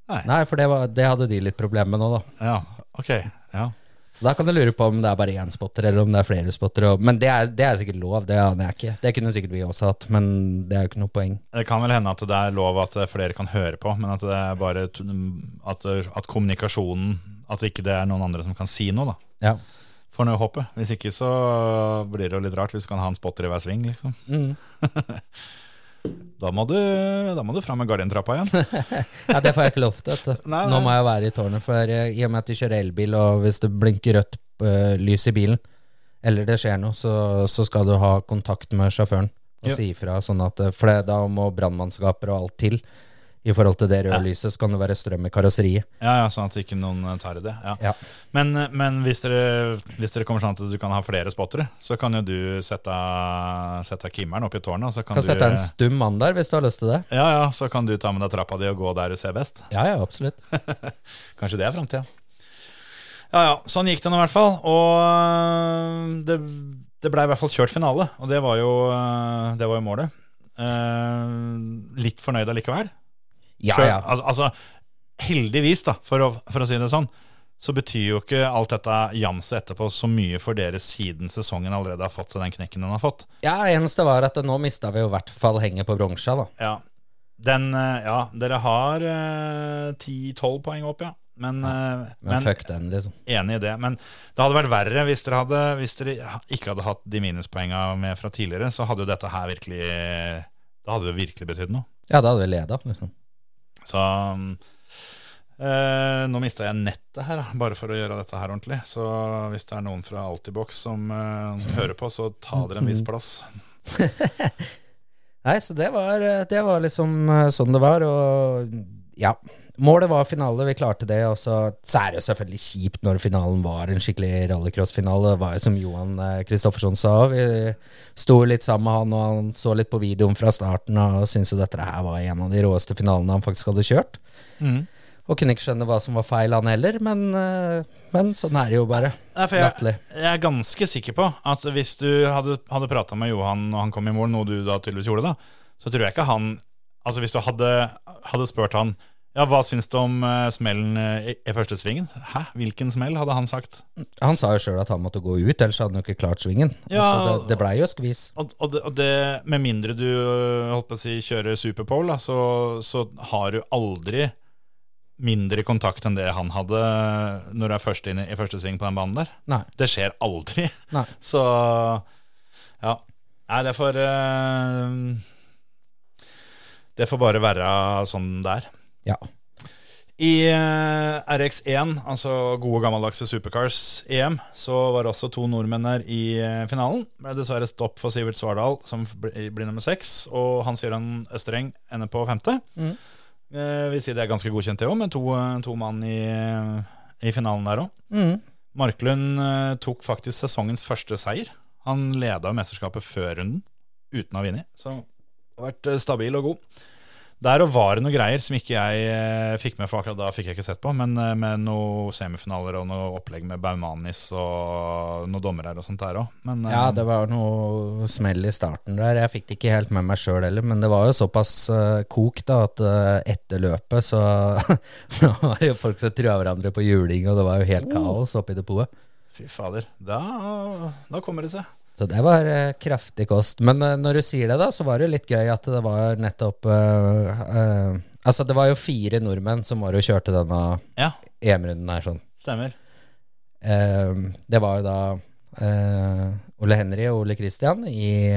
Nei, for det, var, det hadde de litt problemer med nå, da. Ja, ok. Ja. Så da kan du lure på om det er bare én spotter, eller om det er flere spottere. Men det er, det er sikkert lov, det aner jeg ikke. Det kunne sikkert vi også hatt, men det er jo ikke noe poeng. Det kan vel hende at det er lov at flere kan høre på, men at det er bare at, at kommunikasjonen At ikke det er noen andre som kan si noe, da. Ja. Får nå håpe. Hvis ikke så blir det jo litt rart hvis du kan ha en spotter i hver sving, liksom. Mm. Da må du, da må du fram med gardintrappa igjen. ja, det får jeg ikke lov til. Nei. Nei, Nå må jeg være i tårnet, for eh, i og med at de kjører elbil, og hvis det blinker rødt uh, lys i bilen, eller det skjer noe, så, så skal du ha kontakt med sjåføren og Ja. si ifra. Sånn at, eh, for da må brannmannskaper og alt til. I forhold til det røde lyset, så kan det være strøm i karosseriet. Ja, ja, Sånn at ikke noen tar i det. Ja. Ja. Men, men hvis, dere, hvis dere kommer sånn at du kan ha flere spottere, så kan jo du sette, sette kimmeren opp i tårnet. Så kan, Kan du, sette en stum mann der, hvis du har lyst til det. ja, ja, så kan du ta med deg trappa di og gå der du ser best. Ja, ja, absolutt. Kanskje det er framtida. Ja ja, sånn gikk det nå i hvert fall. Og øh, det, det ble i hvert fall kjørt finale, og det var jo, det var jo målet. Eh, litt fornøyd allikevel. Ja, ja. Altså, altså, heldigvis, da, for å, for å si det sånn, så betyr jo ikke alt dette jamset etterpå så mye for dere siden sesongen allerede har fått seg den knekken den har fått. Ja, eneste var at nå mista vi jo i hvert fall henget på bronsa, da. Ja, den, øh, ja dere har ti-tolv poeng opp, ja. Men, ja. Men, men fuck den, liksom. Enig i det. Men det hadde vært verre hvis dere, hadde, hvis dere ikke hadde hatt de minuspoenga med fra tidligere. Så hadde jo dette her virkelig Det hadde jo virkelig betydd noe. Ja, da hadde vi leda, liksom. Så eh, nå mista jeg nettet her, bare for å gjøre dette her ordentlig. Så hvis det er noen fra Altibox som eh, hører på, så ta dere en viss plass. Nei, så det var, det var liksom eh, sånn det var, og ja. Målet var finale, vi klarte det, og så, så er det jo selvfølgelig kjipt når finalen var en skikkelig rallycross-finale. Det var jo som Johan eh, Kristoffersson sa, vi sto litt sammen med han, og han så litt på videoen fra starten og syntes jo dette her var en av de råeste finalene han faktisk hadde kjørt. Og kunne ikke skjønne hva som var feil, han heller, men, eh, men sånn er det jo bare. Jeg, jeg er ganske sikker på at hvis du hadde, hadde prata med Johan og han kom i mål, noe du da tydeligvis gjorde, da, så tror jeg ikke han Altså hvis du hadde, hadde spurt han ja, hva syns du om eh, smellen eh, i, første svingen? Hæ, hvilken smell, hadde han sagt. Han sa jo sjøl at han måtte gå ut, ellers hadde han jo ikke klart svingen. Ja, altså, det, det blei jo skvis. Og, og, det, og det, med mindre du øh, holdt på å si, kjører superpole, så, så har du aldri mindre kontakt enn det han hadde når du er først inne i, i første sving på den banen der. Nei. Det skjer aldri. Nei. Så ja. Nei, det får uh, Det får bare være sånn det er. Ja. I eh, RX1, altså gode gammeldagse Supercars EM, så var det også to nordmenn her i eh, finalen. Ble dessverre stopp for Sivert Svardal, som blir, nummer seks. Og Hans Jøran Østereng ender på femte. Eh, vi sier det er ganske godkjent, det òg, med to, eh, to mann i, i finalen der òg. Mm. Marklund tok faktisk sesongens første seier. Han leda mesterskapet før runden, uten å ha vunnet. Så har vært stabil og god. Der og var det noen greier som ikke jeg eh, fikk med, for akkurat da fikk jeg ikke sett på. Men eh, med noen semifinaler og noe opplegg med Baumanis og noen dommere og sånt der òg. Eh, Ja, det var noe smell i starten der. Jeg fikk det ikke helt med meg sjøl heller, men det var jo såpass kok da at etter løpet så var det jo folk som trua hverandre på juling, og det var jo helt kaos oppi depotet. fy fader. Da, da kommer det seg. Så det var uh, kraftig kost. Men uh, når du sier det, da, så var det litt gøy at det var nettopp uh, Altså, det var jo fire nordmenn som var og kjørte denne Ja, EM-runden her, sånn. stemmer. Det var jo da Ole Henry og Ole Christian i,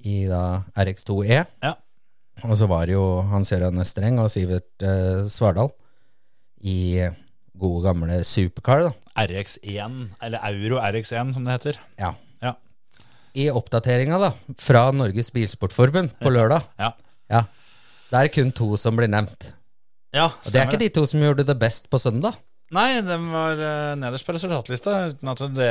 i da RX2E. Ja. Og så var det jo Hans Jørgen Østreng og Sivert Svardal i gode, gamle Supercar, da. RX1, eller Euro RX1 som det heter. Ja. I oppdateringa, da, fra Norges Bilsportforbund på lørdag, Ja, ja, det er kun to som blir nevnt. ja Og det er ikke de to som gjorde det best på søndag. Nei, de var uh, nederst på resultatlista. Uten at det,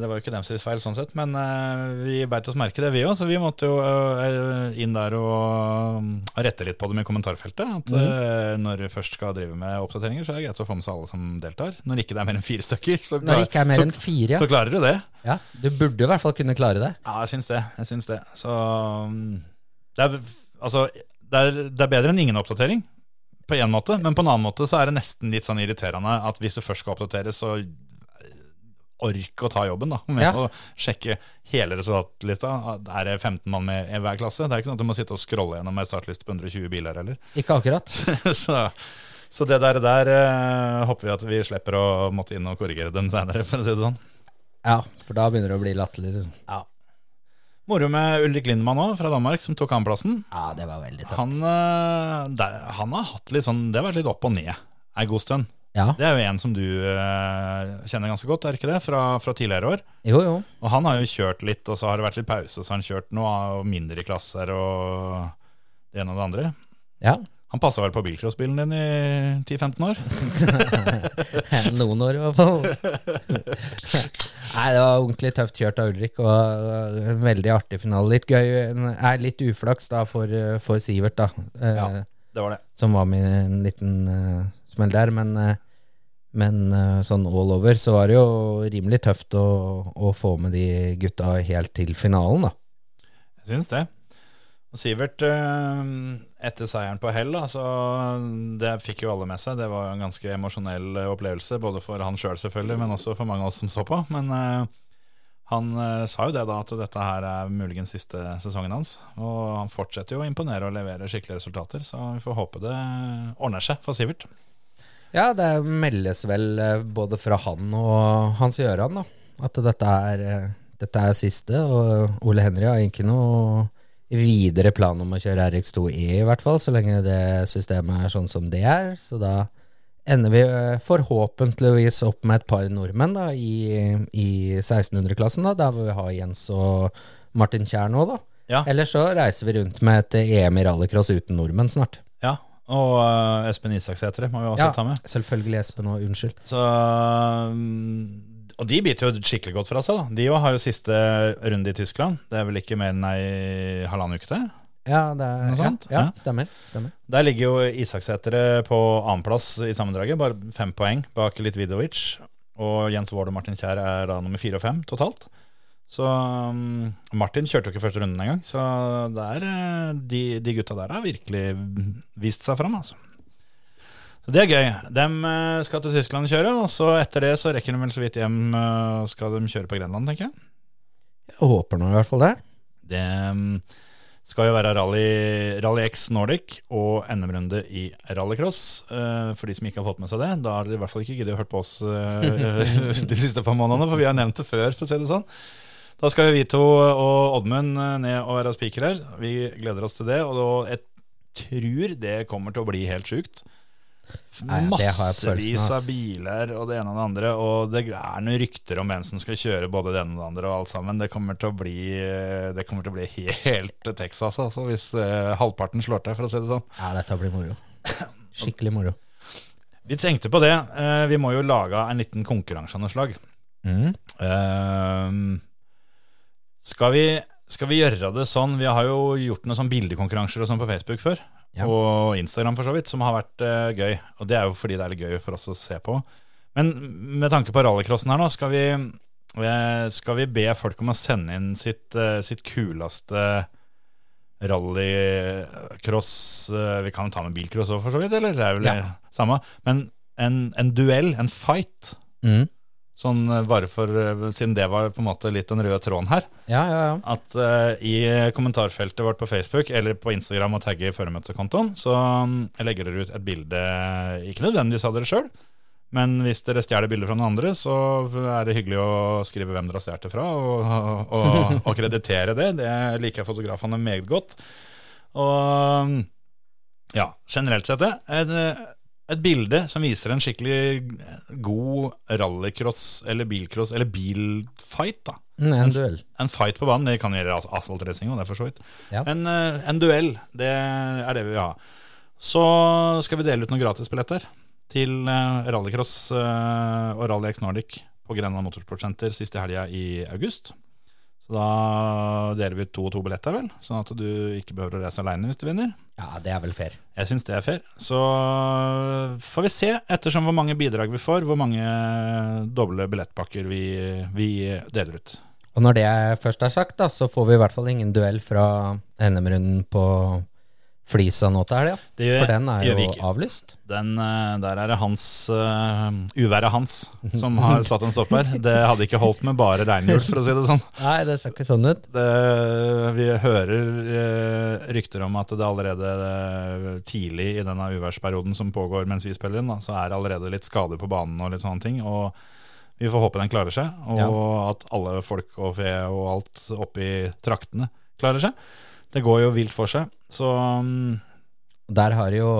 det var jo ikke deres feil, sånn sett. Men uh, vi beit oss merke det, vi òg. Så vi måtte jo uh, inn der og um, rette litt på dem i kommentarfeltet. At eh, når vi først skal drive med oppdateringer, så er det greit å få med seg alle som deltar. Når ikke det er mer enn fire stykker, så, klar, så, fire, ja. så klarer du det. ja. Du burde i hvert fall kunne klare det. Ja, jeg syns det. Jeg syns det. Så um, det er, altså, det er, det er bedre enn ingen oppdatering, på en måte. Men på en annen måte så er det nesten litt sånn irriterende at hvis du først skal oppdateres, så ork å ta jobben, da. Med Ja. å sjekke hele resultatlista. Er det 15 mann med i hver klasse? Det er ikke sånn at du må sitte og scrolle gjennom ei startliste på 120 biler heller. Ikke akkurat. så, så det der, der uh, håper vi at vi slipper å måtte inn og korrigere dem seinere, for å si det sånn. Ja, for da begynner det å bli latterlig. Liksom. Ja. Moro med Ulrik Lindmann òg, fra Danmark, som tok andreplassen. Ja, det var veldig tøft. Han, eh, der, han har hatt litt sånn Det har vært litt opp og ned ei god stund. Ja, Det er jo en som du uh, kjenner ganske godt, er ikke det? Fra, fra tidligere år. jo jo. Og han har jo kjørt litt, og så har det vært litt pause, så har han kjørt noe mindre i klasser og det ene og det andre. Ja. Han passa vel på bilcrossbilen din i 10-15 år? Noen år i hvert fall. Nei, det var ordentlig tøft kjørt av Ulrik, og en veldig artig finale. Litt gøy, er litt uflaks da for, uh, for Sivert, da. eh, Ja. Det var det. Som var med en liten uh, smell der. Men, uh, men uh, sånn all over så var det jo rimelig tøft å, å få med de gutta helt til finalen, da. Jeg syns det. Sivert, eh, etter seieren på Hell, da, så det fikk jo alle med seg. Det var en ganske emosjonell eh, opplevelse, både for han sjøl selv selvfølgelig, men også for mange av oss som så på. Men eh, han sa jo det da, at dette her er muligens siste sesongen hans. Og han fortsetter jo å imponere og levere skikkelige resultater, så vi får håpe det ordner seg for Sivert. Ja, det meldes vel både fra han og Hans Gjøran da, at dette er, dette er siste, og Ole Henry har ikke noe videre plan om å kjøre RX2E i hvert fall, så lenge det systemet er sånn som det er. Så da ender vi eh, forhåpentligvis opp med et par nordmenn da, i, i 1600-klassen, da, der hvor vi har Jens og Martin Kjær nå, da. Ja. Eller så reiser vi rundt med et EM i rallycross uten nordmenn snart. Ja, og uh, Espen Isaksæter må vi også Ja, ta med. selvfølgelig Espen og unnskyld. Så, um, og de biter jo skikkelig godt fra seg. da De har jo siste runde i Tyskland. Det er vel ikke mer enn ei halvannen uke til? Ja, det er, ja, ja, stemmer. stemmer. Der ligger jo Isaksetere på annenplass i sammendraget, bare fem poeng bak Litvidovic. Og Jens Wold og Martin Kjær er da nummer fire og fem totalt. Så um, Martin kjørte jo ikke første runden engang, så der, eh, de, de gutta der har virkelig vist seg fram, altså. Så det er gøy. De eh, skal til Tyskland kjøre, og så etter det så rekker de vel så vidt hjem eh, skal de kjøre på Grenland, tenker jeg. Jeg håper nå i hvert fall det. Det mm, skal jo være rally, rally X Nordic og NM-runde i rallycross. Eh, for de som ikke har fått med seg det, da har de i hvert fall ikke giddet å høre på oss de siste par månedene, for vi har nevnt det før, for å si det sånn. Da skal vi to og Oddmund ned og være spikere. Vi gleder oss til det, og jeg tror det kommer til å bli helt sjukt. Nei, massevis av, biler og det ene og det andre. Og det er noen rykter om hvem som skal kjøre både det ene og det andre og alt sammen. Det kommer til å bli, det til å bli helt Texas, altså, hvis eh, halvparten slår til, for å si det sånn. Ja, dette blir moro. Skikkelig moro. Vi tenkte på det. eh, vi må jo lage en liten konkurranse av noe slag. Mm. Ehm, skal, vi, skal vi gjøre det sånn Vi har jo gjort noen sånn bildekonkurranser og sånn på Facebook før. Ja. Og Instagram for så vidt, som har vært uh, gøy. Og det er jo fordi det er litt gøy for oss å se på. Men med tanke på rallycrossen her nå, skal vi, eh, skal vi be folk om å sende inn sitt, eh, sitt kuleste rallycross Vi kan jo ta med bilcross òg, for så vidt, eller? Det er vel Ja. det samme. Men en, en duell, en fight, Mm. Sånn eh, bare for, eh, siden det var på en måte litt den røde tråden her, Ja, ja, ja. at uh, i kommentarfeltet vårt på Facebook eller på Instagram og tagge i føremøtekontoen, så jeg legger dere ut et bilde, ikke nødvendigvis av dere sjøl, men hvis dere stjeler bilder fra noen andre, så er det hyggelig å skrive hvem dere har stjålet det fra, og, og, og kreditere det. Det liker fotografene meget godt. Og um, ja, generelt sett det. Et, bilde som viser en skikkelig god rallycross eller bilcross eller bilfight, da. Mm, en duell. En fight på banen, det kan as- asfaltracing òg, det er for så vidt. Ja. En, eh, en duell, det er det vi vil ha. Så skal vi dele ut noen gratisbilletter til eh, rallycross eh, og Rally X Nordic på Grenland Motorsportsenter siste helga i august. Så da deler vi ut to og to billetter, vel, sånn at du ikke behøver å reise aleine hvis du vinner. Ja, det er vel fair. Jeg syns det er fair. Så får vi se, ettersom hvor mange bidrag vi får, hvor mange doble billettpakker vi, vi deler ut. Og når det først er sagt, da, så får vi i hvert fall ingen duell fra NM-runden på Flisa nå til helga. Gjør- For den er jo avlyst. Den, eh, der er det hans uh, uværet hans som har satt en stopp her. Det hadde ikke holdt med bare regnhjul, for å si det sånn. Nei, det ser ikke sånn ut. Det, vi hører uh, rykter om at det allerede uh, tidlig i denne uværsperioden som pågår mens vi spiller inn, da, så er det allerede litt skader på banen og litt sånne ting. Og vi får håpe den klarer seg, og Ja. at alle folk og fe og alt oppi traktene klarer seg. Det går jo vilt for seg. Så um, Der har jo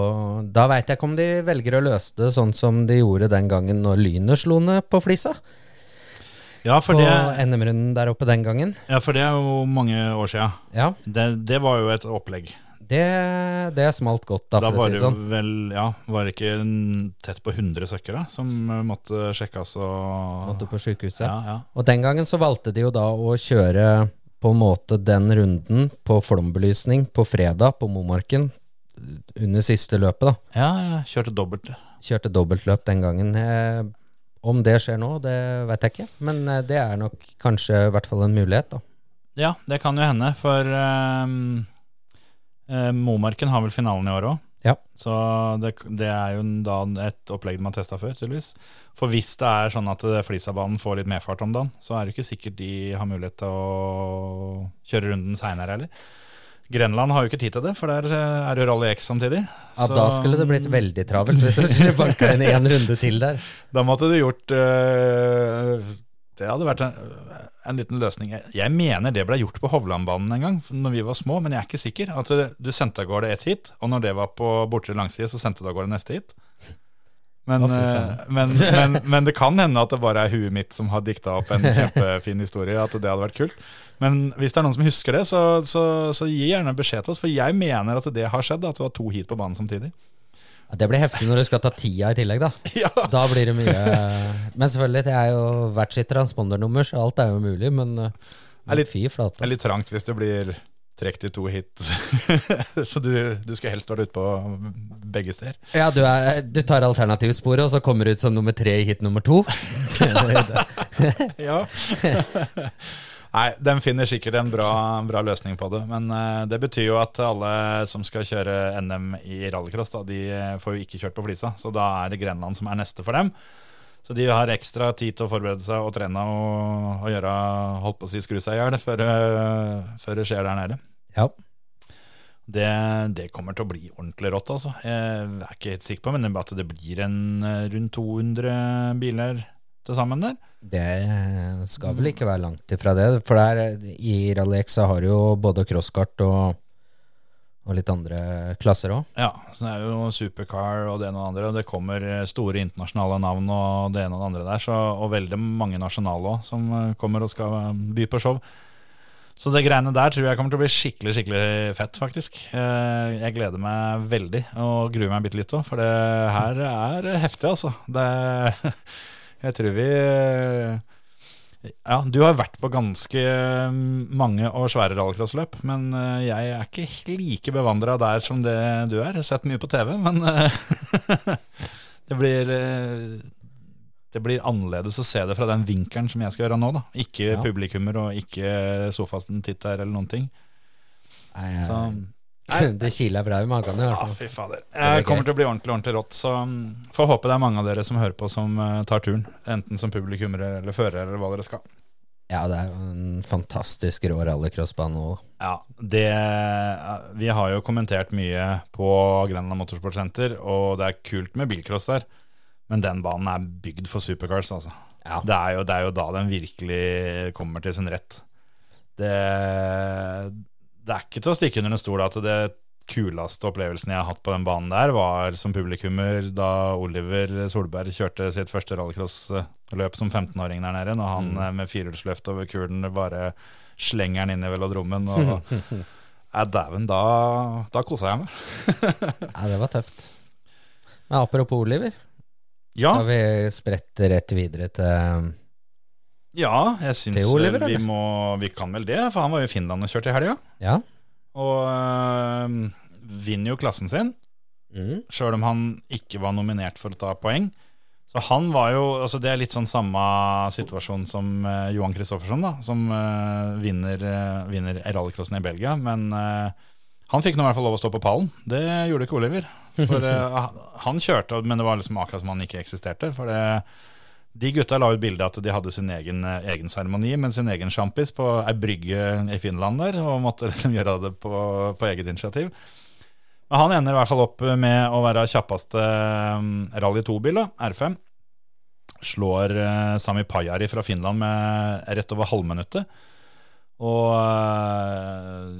Da veit jeg ikke om de velger å løse det sånn som de gjorde den gangen når Lynet slo ned på Flisa. ja, På NM-runden der oppe den gangen. ja, for det er jo mange år sia. Ja, Det, det var jo et opplegg. det, det smalt godt, da, Da for å var si det sånn. vel Ja, var det ikke tett på 100 søkere som eh, måtte sjekkes og Måtte på sjukehuset. ja, ja. Og den gangen så valgte de jo da å kjøre på en måte den runden på flombelysning på fredag på Momarken under siste løpet, da. ja, kjørte dobbelt. Kjørte dobbeltløp den gangen. Eh, om det skjer nå, det vet jeg ikke, men eh, det er nok kanskje i hvert fall en mulighet, da. Ja, det kan jo hende, for ehm, eh, Momarken har vel finalen i år òg. Ja. Så det, det er jo da et opplegg de har testa før, tydeligvis. For hvis det er sånn at Flisabanen får litt medfart om dagen, så er det ikke sikkert de har mulighet til å kjøre runden seinere heller. Grenland har jo ikke tid til det, for der eh, er det jo Rally X samtidig. Ja, Så- Da skulle det blitt veldig travelt hvis du skulle banka inn én runde til der. Da måtte du gjort øh, Det hadde vært en, en liten løsning. Jeg, mener det ble gjort på Hovlandbanen en gang, når vi var små, men jeg er ikke sikker. At du sendte av gårde ett hit, og når det var på bortre langside, så sendte du av gårde neste hit. Men, faen. men, men, men det kan hende at det bare er huet mitt som har dikta opp en kjempefin historie, at det hadde vært kult. Men hvis det er noen som husker det, så, så, så gi gjerne beskjed til oss, for jeg mener at det har skjedd, at det var to hit på banen samtidig. Det blir heftig når du skal ta tida i tillegg, da. Ja, Da blir det mye Men selvfølgelig, det er jo hvert sitt transpondernummer, så alt er jo mulig, men det Er litt- fy Det er litt trangt hvis det blir trukket i to hit. så du, du skal helst være ute på begge steder. Ja, du, er, du tar alternativsporet, og så kommer du ut som nummer tre i hit nummer to. Ja. Nei, den finner sikkert en bra, bra løsning på det. Men uh, det betyr jo at alle som skal kjøre NM i rallycross, da, de eh, får jo ikke kjørt på Flisa. Så da er det Grenland som er neste for dem. Så de har ekstra tid til å forberede seg og trene og, og gjøre holdt på å si skru seg i hjel før, eh, før det skjer der nede. Ja. Det, det kommer til å bli ordentlig rått, altså. Jeg er ikke helt sikker på, men at det blir en rundt 200 biler til sammen der. Det skal vel ikke være langt ifra det. For der i Rally X så har du jo både crosskart og, og litt andre klasser òg. Ja, så det er jo supercar og det ene og det andre. Og det kommer eh, store internasjonale navn og det ene og det andre der. Så, og veldig mange nasjonale òg som eh, kommer og skal eh, by på show. Så det greiene der tror jeg kommer til å bli skikkelig skikkelig fett, faktisk. Jeg gleder meg veldig og gruer meg bitte litt òg, for det her er heftig, altså. Det, jeg tror vi Ja, du har vært på ganske mange og svære rallycrossløp, men eh, jeg er ikke like bevandra der som det du er. Jeg har sett mye på TV, men eh, det blir eh, det blir annerledes å se det fra den vinkelen som jeg skal gjøre nå. da Ikke Ja. publikummer og ikke sofasten-titter eller noen ting. Så, det kiler bra i magen i hvert ja, fy fader. Er kommer til å bli ordentlig ordentlig rått. Så mm, får håpe det er mange av dere som hører på, som eh, tar turen. Enten som publikummere eller førere, eller hva dere skal. Ja, det er jo en fantastisk rå rallycrossbane òg. Ja, det Vi har jo kommentert mye på Grenland Motorsportsenter, og det er kult med bilcross der. Men den banen er bygd for supercars, altså. Ja. Det, er jo, det er jo da den virkelig kommer til sin rett. Det, det er ikke til å stikke under en stol at det kuleste opplevelsen jeg har hatt på den banen der, var som publikummer da Oliver Solberg kjørte sitt første rallycrossløp som 15-åring der nede, når han mm. med firehjulsløft over kulen bare slenger den inn i velodromen. Og, ja, dæven, da, da kosa jeg meg. Ja, det var tøft. Men apropos Oliver, Ja, da vi spretter rett videre til ja jeg syns Oliver, vi må Vi kan vel det, for han var jo i Finland og kjørte i helga. Ja. Og øh, vinner jo klassen sin, Mm. sjøl om han ikke var nominert for å ta poeng. Så han var jo altså Det er litt sånn samme situasjon som uh, Johan Kristoffersson, da, som uh, vinner, uh, vinner rallycrossen i Belgia. Men han fikk nå i hvert fall lov å stå på pallen. Det gjorde ikke Oliver. For han kjørte, men det var liksom akkurat som han ikke eksisterte. For det, de gutta la ut bilde at de hadde sin egen, eh, egen seremoni med sin egen sjampis på ei brygge i Finland der, og måtte liksom gjøre det på, på eget initiativ. Men han ender i hvert fall opp med å være kjappeste um, Rally 2-bil, R5. Slår eh, Sami Pajari fra Finland med rett over halvminuttet. Og eh,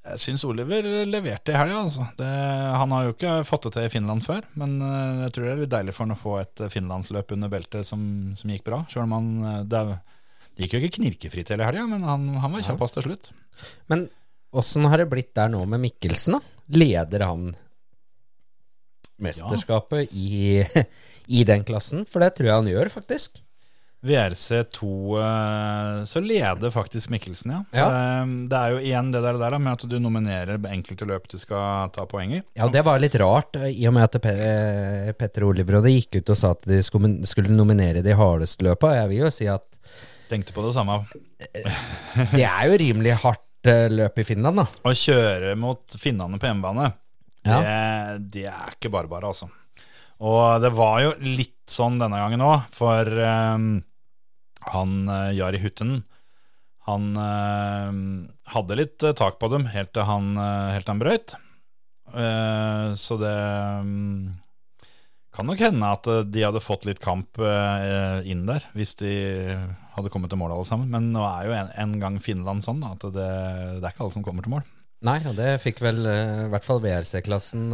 jeg syns Oliver leverte i helga, altså. Det, han har jo ikke fått det til i Finland før, men eh, jeg tror det er litt deilig for han å få et eh, finlandsløp under beltet som, som gikk bra. Selv om han eh, det, det gikk jo ikke knirkefritt hele helga, men han, han var kjappest til slutt. Men åssen har det blitt der nå med Mikkelsen, da? Leder han mesterskapet i, i den klassen? For det tror jeg han gjør, faktisk. VRC2 eh, så leder faktisk Mikkelsen, ja. Ja. eh, Det er jo igjen det der, der med at du nominerer enkelte løp du skal ta poeng i. Ja, det var litt rart, eh, i og med at Pe Petter Oliverode gikk ut og sa at de skulle, nominere de hardeste løpa. Jeg vil jo si at Tenkte på det samme. det er jo rimelig hardt løp i Finland, da. Å kjøre mot finnene på hjemmebane, Ja. det, det er ikke bare bare, altså. Og det var jo litt sånn denne gangen òg, for eh, han eh, Jari Hutten han eh, hadde litt eh, tak på dem helt til han, helt til han brøyt. Så det mm, kan nok hende at de hadde fått litt kamp inn der, hvis de hadde kommet til mål alle sammen. Men nå er jo en, en gang Finland sånn at det, det er ikke alle som kommer til mål. Nei, og det fikk vel i hvert fall VRC-klassen,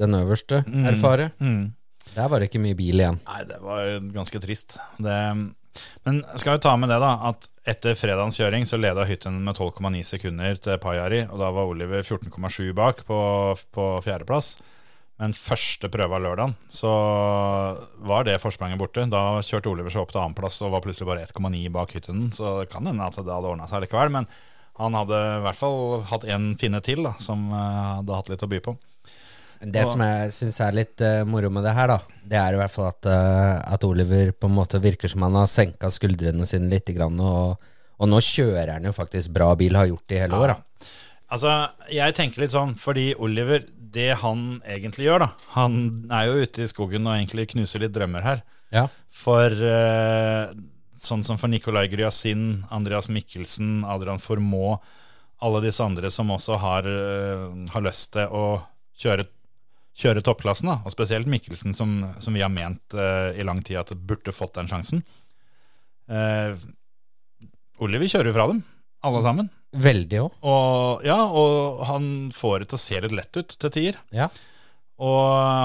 den øverste, Mm. erfare. Mm. Der var det ikke mye bil igjen. Nei, det var ganske trist. Det, men skal jo ta med det, da, at etter fredagens kjøring så leda Hytten med 12,9 sekunder til Pajari, og da var Oliver 14,7 bak på, på fjerdeplass. Men første prøve av lørdagen så var det forspranget borte. Da kjørte Oliver seg opp til annenplass og var plutselig bare 1,9 bak Hytten. Så det kan hende at det hadde ordna seg likevel. Men han hadde i hvert fall hatt en finne til da, som eh, hadde hatt litt å by på. Det Og- som jeg syns er litt uh, moro med det her, da, det er i hvert fall at, uh, at Oliver på en måte virker som han har senka skuldrene sine litt, grann, og, og nå kjører han jo faktisk bra bil, har gjort det i hele år. Da. Altså, jeg tenker litt sånn, fordi Oliver, det han egentlig gjør, da Han er jo ute i skogen og egentlig knuser litt drømmer her. Ja. For uh, sånn som for Nicolai Gryasin, Andreas Mikkelsen, Adrian Formå, alle disse andre som også har, uh, har lyst til å kjøre, kjøre toppklassen, da. og spesielt Mikkelsen, som, som vi har ment uh, i lang tid at burde fått den sjansen. Uh, Oliver kjører jo fra dem, alle sammen. Veldig òg. Og, ja, og han får det til å se litt lett ut til tider. Ja. Og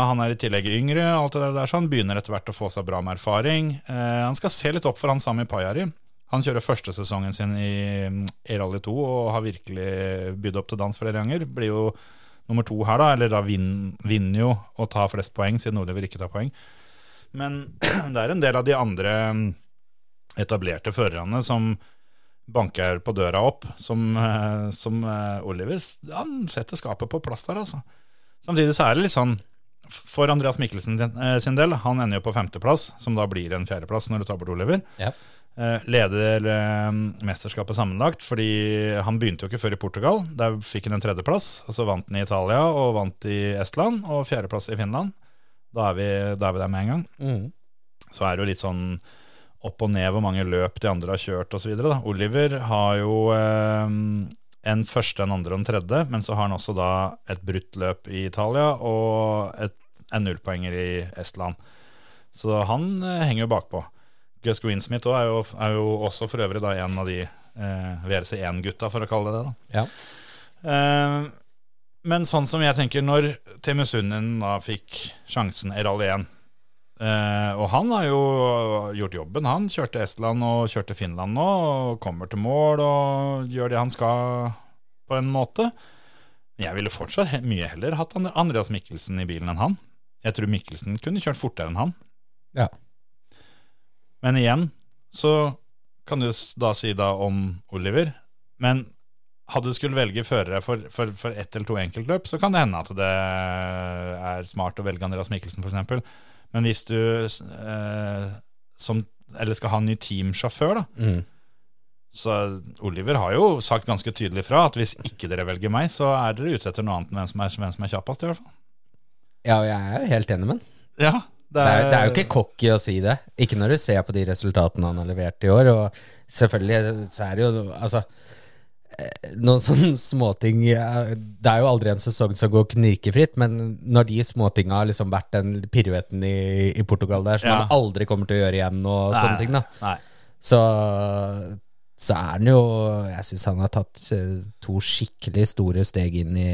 han er i tillegg yngre, alt det der så han Begynner etter hvert å få seg bra med erfaring. Uh, han skal se litt opp for han Sami Pajari. Han kjører første sesongen sin i, i Rally 2 og har virkelig bydd opp til dans flere ganger. Blir jo nummer to her, da. Eller da vin- vinner jo og tar flest poeng, siden Oliver ikke tar poeng. Men det er en del av de andre etablerte førerne som banker på døra opp, som, eh, som eh, Oliver Han setter skapet på plass der, altså. Samtidig så er det litt sånn for Andreas Mikkelsen sin, eh, del, han ender jo på femteplass, som da blir en fjerdeplass når du tar bort Oliver. Ja. Eh, leder eh, mesterskapet sammenlagt, fordi han begynte jo ikke før i Portugal. Der fikk han en tredjeplass, og så vant han i Italia og vant i Estland, og fjerdeplass i Finland. Da er vi, da er vi der med en gang. Mm. Så er det jo litt sånn opp og ned hvor mange løp de andre har kjørt osv. Oliver har jo eh, en første, en andre og en tredje, men så har han også da et brutt løp i Italia og et, en nullpoenger i Estland. Så han eh, henger jo bakpå. Gus Greensmith er, jo, er jo også for øvrig da en av de eh, VRC1-gutta, for å kalle det det. Ja. Eh, men sånn som jeg tenker, når Teemu Sunnen da fikk sjansen i Rally 1 eh, Og han har jo gjort jobben. Han kjørte Estland og kjørte Finland nå, og kommer til mål og gjør det han skal, på en måte. Jeg ville fortsatt mye heller hatt Andreas Mikkelsen i bilen enn han. Jeg tror Mikkelsen kunne kjørt fortere enn han. Ja. Men igjen så kan du da si da om Oliver. Men hadde du skulle velge førere for, for, for ett eller to enkeltløp, så kan det hende at det er smart å velge Andreas Mikkelsen, f.eks. Men hvis du eh, som, eller skal ha en ny teamsjåfør, da, Mm. så Oliver har jo sagt ganske tydelig fra at hvis ikke dere velger meg, så er dere ute etter noe annet enn hvem som er, hvem som er kjappest, i hvert fall. ja, og jeg er jo helt enig med den. Ja, Det er, det er jo ikke cocky å si det. Ikke når du ser på de resultatene han har levert i år. Og selvfølgelig så er det jo Altså, eh, noen sånne småting Det er jo aldri en sesong som går knirkefritt, men når de småtinga har liksom vært den piruetten i, i Portugal der som Ja. han aldri kommer til å gjøre igjen, og Nei, sånne ting, da, Nei. så, så er han jo Jeg syns han har tatt eh, to skikkelig store steg inn i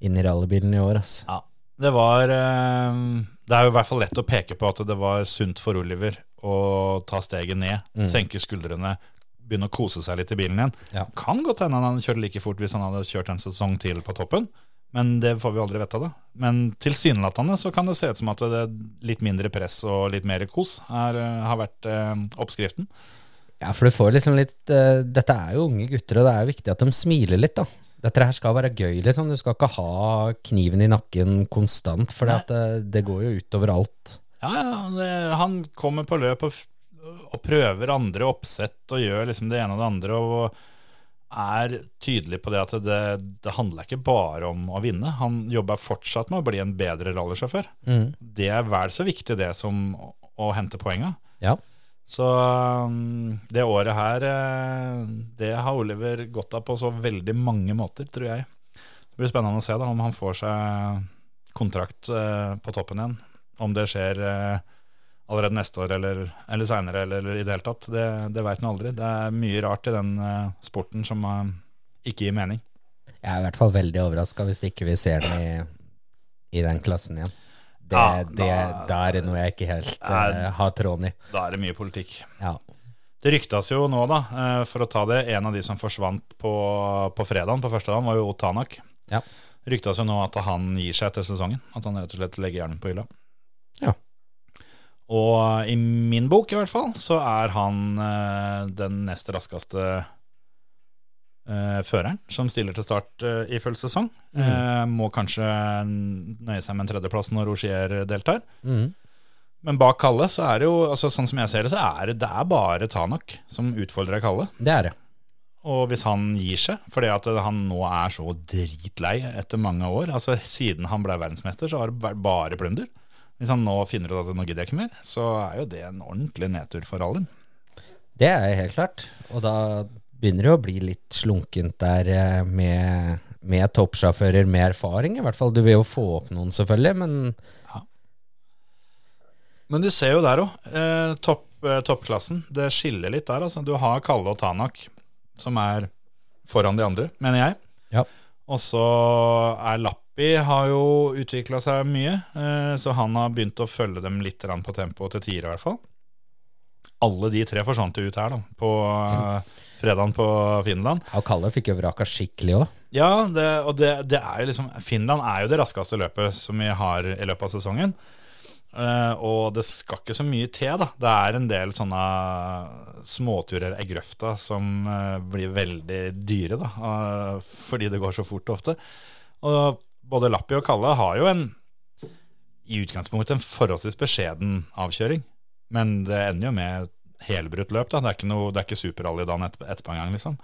Inn i rallybilen i år, altså. Ja, det var eh, Det er jo i hvert fall lett å peke på at det var sunt for Oliver å ta steget ned, senke skuldrene, begynne å kose seg litt i bilen igjen. Ja. Kan godt hende han hadde kjørt like fort hvis han hadde kjørt en sesong til på toppen, men det får vi aldri vite av det. Men tilsynelatende så kan det se ut som at det er litt mindre press og litt mer kos er, eh, har vært eh, oppskriften. Ja, for du får liksom litt eh, Dette er jo unge gutter, og det er jo viktig at de smiler litt, da. Dette her skal være gøy, liksom. Du skal ikke ha kniven i nakken konstant, for det, det går jo utover alt. Ja, det, han kommer på løp og, og prøver andre oppsett og gjør liksom det ene og det andre og er tydelig på det at det, det handler ikke bare om å vinne. Han jobber fortsatt med å bli en bedre rallysjåfør. Det er vel så viktig det som å, å hente poenga. Ja. Så um, det året her, eh, det har Oliver gått av på så veldig mange måter, tror jeg. Det blir spennende å se da, om han får seg kontrakt eh, på toppen igjen. Om det skjer eh, allerede neste år eller, eller seinere eller, i det hele tatt. Det, det veit man aldri. Det er mye rart i den sporten som ikke gir mening. Jeg er i hvert fall veldig overraska hvis ikke vi ser den i, i den klassen igjen. Det, Ja, det, da- det er noe jeg ikke helt er, uh, har tråden i. Da er det mye politikk. Ja. Det ryktes jo nå, da, eh, for å ta det, en av de som forsvant på, på fredagen, på første dagen, var jo Otanak. Ja. Ryktes jo nå at han gir seg etter sesongen. At han rett og slett legger hjernen på hylla. Ja. Og i min bok, i hvert fall, så er han eh, den nest raskeste føreren som stiller til start eh, i full sesong. Eh, må kanskje nøye seg med en tredjeplass når Rogier deltar. Mm. Men bak Kalle, så er det jo, altså sånn som jeg ser det, så er det, det er bare Tanak som utfordrer Kalle. Det er det. Og hvis han gir seg, fordi at han nå er så dritlei etter mange år Altså Siden han ble verdensmester, så har det vært bare plunder. Hvis han nå finner ut at nå gidder jeg ikke mer, så er jo det en ordentlig nedtur for Alin. Det er helt klart. Og da begynner det å bli litt slunkent der eh, med, med toppsjåfører med erfaring. I hvert fall. Du vil jo få opp noen, selvfølgelig, men Men du ser jo der òg, eh, topp, eh, toppklassen. Det skiller litt der, altså. Du har Kalle og Tanak som er foran de andre, mener jeg. Ja. Og så er Lappi har jo utvikla seg mye, eh, så han har begynt å følge dem litt på tempo til tiere, i hvert fall. Alle de tre forsvant jo ut her, da, på uh, fredagen på Finland. Ja, og Kalle fikk jo vraka skikkelig òg. Ja, det, og det, det er jo liksom Finland er jo det raskeste løpet som vi har i løpet av sesongen. Uh, og det skal ikke så mye til, da. Det er en del sånne småturer i grøfta som uh, blir veldig dyre, da. Uh, fordi det går så fort ofte. Og både Lappi og Kalle har jo en i utgangspunktet en forholdsvis beskjeden avkjøring. Men det ender jo med helbrutt løp. da Det er ikke, noe, det er ikke superrally dagen et, etterpå engang, liksom.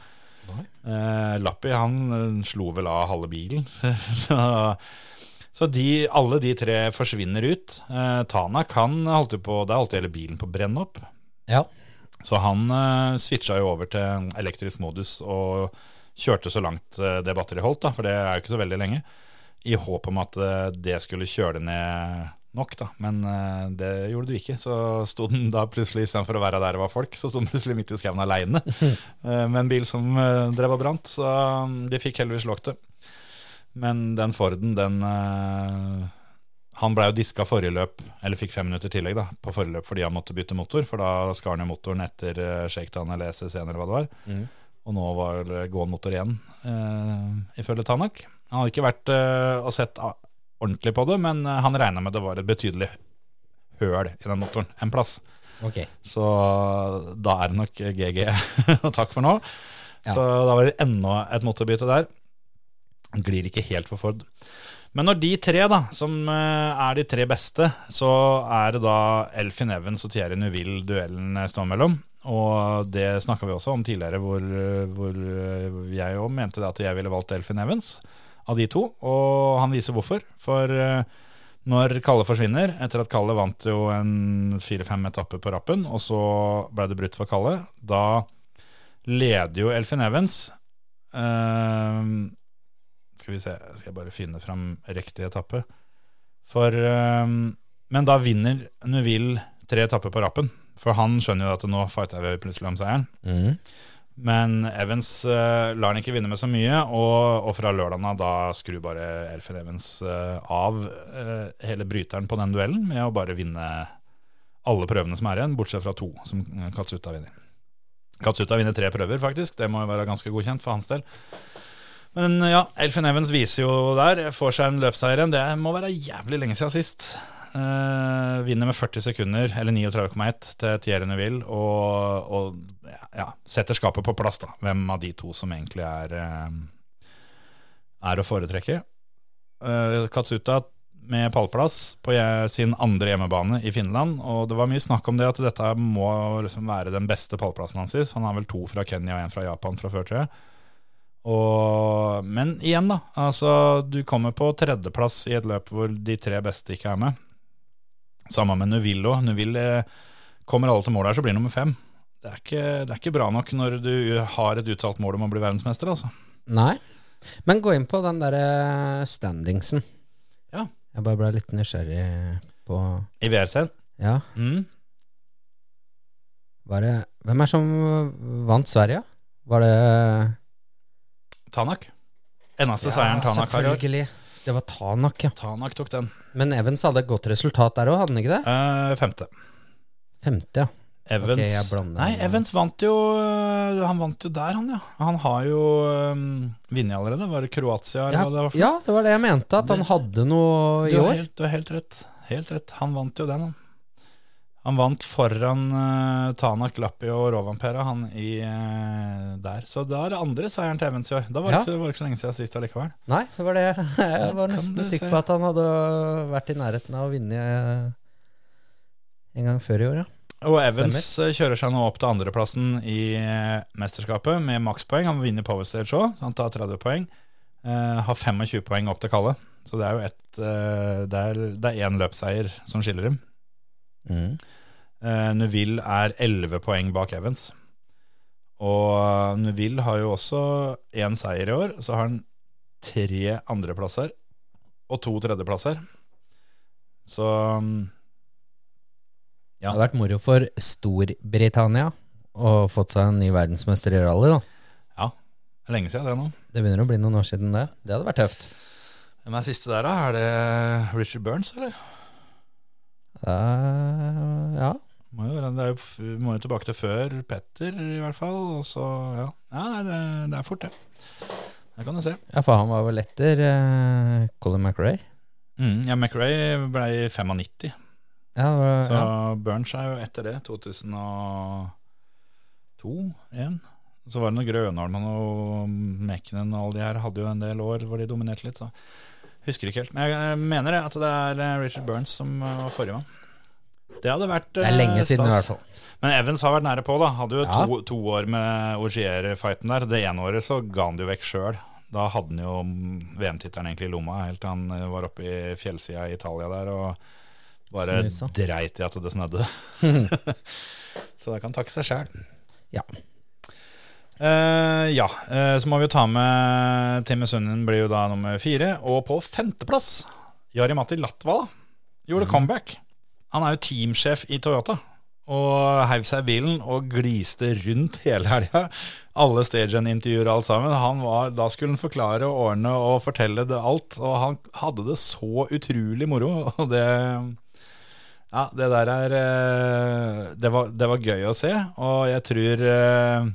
Eh, Lappi han eh, slo vel av halve bilen. så så de, alle de tre forsvinner ut. Eh, Tanak han holdt jo på, der holdt hele bilen på å brenne opp. Ja. Så han eh, switcha jo over til elektrisk modus og kjørte så langt eh, det batteriet holdt, da, for det er jo ikke så veldig lenge. I håp om at eh, det skulle kjøre ned nok, da. Men uh, det gjorde du ikke. Så sto den da plutselig, istedenfor å være der det var folk, så sto den plutselig midt i skauen aleine med en bil som uh, drev og brant. Så um, de fikk heldigvis lågt det. Men den Forden, den eh, Han blei jo diska forrige løp, eller fikk fem minutter tillegg da, på forrige løp fordi han måtte bytte motor, for da skar han jo motoren etter uh, shakedown eller SSC eller hva det var. Mm. Og nå var det gåen motor igjen, eh, ifølge Tanak. Han hadde ikke vært eh, og sett ordentlig på det, men eh, han regna med det var et betydelig høl i den motoren en plass. Okay. Så da er det nok GG takk for nå. Ja. Så da var det enda et motorbytte der. Glir ikke helt for Ford. Men når de tre, da, som eh, er de tre beste, så er det da Elfin Evans og Thierry Neuville duellen eh, står mellom. Og det snakka vi også om tidligere, hvor, hvor jeg òg mente at jeg ville valgt Elfin Evans av de to. Og han viser hvorfor. For eh, når Kalle forsvinner, etter at Kalle vant jo en fire-fem etapper på rappen, og så ble det brutt for Kalle, da leder jo Elfin Evans uh, Skal vi se, skal jeg bare finne fram riktig etappe. For uh, Men da vinner Neuville tre etapper på rappen. For han skjønner jo at nå fighter vi plutselig om seieren. Mm. Men Evans uh, lar han ikke vinne med så mye, og, og fra lørdagen da skrur bare Elfin Evans uh, av uh, hele bryteren på den duellen med å bare vinne alle prøvene som er igjen, bortsett fra to, som Katsuta vinner. Katsuta vinner tre prøver, faktisk. Det må jo være ganske godkjent for hans del. Men ja, Elfin Evans viser jo der, får seg en løpseier igjen. Det må være jævlig lenge siden sist. Eh, vinner med 40 sekunder, eller 39,1 til Thierry Neville. og, og ja, setter skapet på plass, da. Hvem av de to som egentlig er, eh, er å foretrekke. Uh, Katsuta med pallplass på sin andre hjemmebane i Finland, og det var mye snakk om det at dette må liksom være den beste pallplassen hans. Han har vel to fra Kenya og en fra Japan fra før, tror. Og, men igjen, da. Altså, du kommer på tredjeplass i et løp hvor de tre beste ikke er med. Samme med Nuvill òg. Neuville eh, kommer alle til mål her, så blir det nummer fem. Det er, ikke, det er ikke bra nok når du har et uttalt mål om å bli verdensmester, altså. Nei. Men gå inn på den derre standingsen. Ja. Jeg bare ble litt nysgjerrig på I VRC-en. Ja, Mm. var det Hvem er som vant Sverige? Var det Tanak. Eneste seieren Tanak har selvfølgelig. Det var Tanak, ja. Tanak tok den. Men Evans hadde et godt resultat der òg, hadde han ikke det? Eh, femte. Femte, ja. Evans Okay. Nei, Evans vant jo øh, Han vant jo der, han, ja. Han har jo um, vunnet allerede. Var det Kroatia? eller Ja, det var ja, det var det jeg mente, at han hadde noe i du, år. helt, du har helt rett. Helt rett. Han vant jo den, han. Han vant foran uh, Tanak, Lappi og Rovanpera, han i uh, der. Så da er det andre seieren til Evans i år. Da var det, Ja. ikke, var ikke så lenge siden sist allikevel. Nei, så var det Jeg var nesten sikker på at han hadde vært i nærheten av å vinne eh, en gang før i år, ja. Og Evans kjører seg nå opp til andreplassen i mesterskapet med makspoeng. Han vinner Power Stage òg, han tar 30 poeng. Eh, har 25 poeng opp til Kalle. Så det er jo ett eh, Det er, det er én løpsseier som skiller dem. Mm. Eh, Neuville er 11 poeng bak Evans. Og Neville har jo også én seier i år. Så har han tre andreplasser og to tredjeplasser. Så mm, Ja. Det hadde vært moro for Storbritannia å fått seg en ny verdensmester i rally, da. Det er lenge siden det nå. Det begynner å bli noen år siden det. Det hadde vært tøft. Hvem er siste der, da? Er det Richard Burns, eller? Uh, ja. Må jo, det er jo, må jo tilbake til før Petter, i hvert fall. Og så, ja. ja nei, det, det er fort, det. Det kan du se. ja, for han var vel etter uh, Colin McRae. Mm, ja, McRae ble i 95, Ja, var- så ja. Burns er jo etter det. 2002 1 Så var det noe Grønholmen og Mekkenen og alle de her hadde jo en del år hvor de dominerte litt. Så husker ikke helt. Men jeg mener det at det er eh, Richard Burns som eh, var forrige mann. Det hadde vært Det er lenge eh, siden, i hvert fall. Men Evans har vært nære på, da. Hadde jo Ja. to, to år med Ogier-fighten der. Det ene året så ga han det jo vekk sjøl. Da hadde han jo VM-tittelen egentlig i lomma helt til han eh, var oppe i fjellsida i Italia der og bare Snusa. dreit i at det snødde. så det kan takke seg sjæl. Ja. Uh, ja, Uh, så må vi jo ta med Timmy Sunnen blir jo da nummer fire. Og på femteplass, Jari-Matti Latvala gjorde comeback. Han er jo teamsjef i Toyota. Og heiv seg i bilen og gliste rundt hele helga. Alle stagen, intervjuer alt sammen. Var, da skulle han forklare og ordne og fortelle det alt. Og han hadde det så utrolig moro. Og det Ja, det der er eh, det var, det var gøy å se. Og jeg tror eh,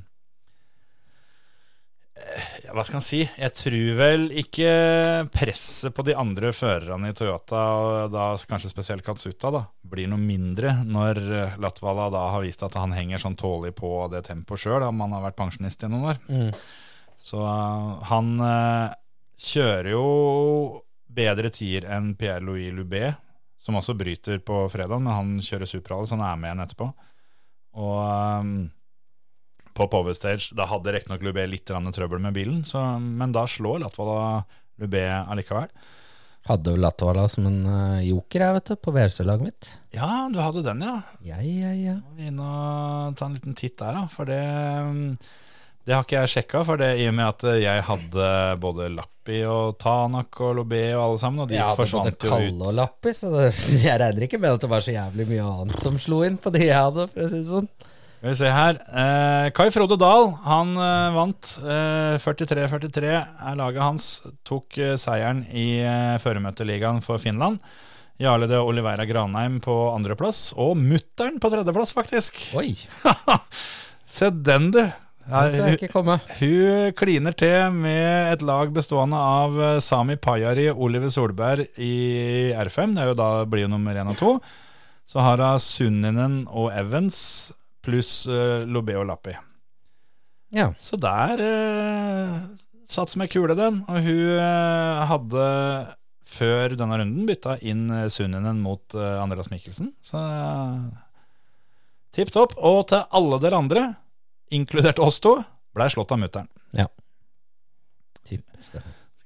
hva skal han si? Jeg tror vel ikke presset på de andre førerne i Toyota, og da kanskje spesielt Katsuta, da, blir noe mindre når eh, Latvala da har vist at han henger sånn tålelig på det tempoet sjøl, om han har vært pensjonist i noen år. Mm. Så eh, han eh, kjører jo bedre tier enn Pierre-Louis Loubet, som også bryter på fredag, men han kjører Supra, så han er med igjen etterpå. Og på Power Stage Da hadde riktignok Lubé litt trøbbel med bilen, så, men da slår Latvala Lubé allikevel. Hadde jo Latvala som en eh, joker jeg, vet du, på VRC-laget mitt. Ja, du hadde den, ja. Ja, ja, ja. Må vi inn og ta en liten titt der, da. For det, det har ikke jeg sjekka, for det i og med at jeg hadde både Lappi og Tanak og Lobé og alle sammen, og de Jeg hadde både forsvant jo Kalle og. Lappi, så det, jeg regner ikke med at det var så jævlig mye annet som slo inn på de jeg hadde, for å si det sånn. Skal vi se her. Eh, Kai Frode Dahl han eh, vant. Eh, 43-43 er laget hans. Tok eh, seieren i eh, føremøteligaen for Finland. Jarle de Oliveira Granheim på andreplass, og mutter'n på tredjeplass, faktisk. Oi, Se den, du. Ja, Den så jeg hun, ikke komme. hun kliner til med et lag bestående av eh, Sami Pajari Oliver Solberg i R5. Det er jo da blir jo nummer én og to. Så har hun Sunninen og Evans pluss uh, Lobé og Lappi. Ja. Så der uh, satt som ei kule, den. Og hun uh, hadde før denne runden bytta inn Sunninen mot Andreas Mikkelsen. Så tipp topp. Og til alle dere andre, inkludert oss to, blei slått av mutter'n. Typisk det.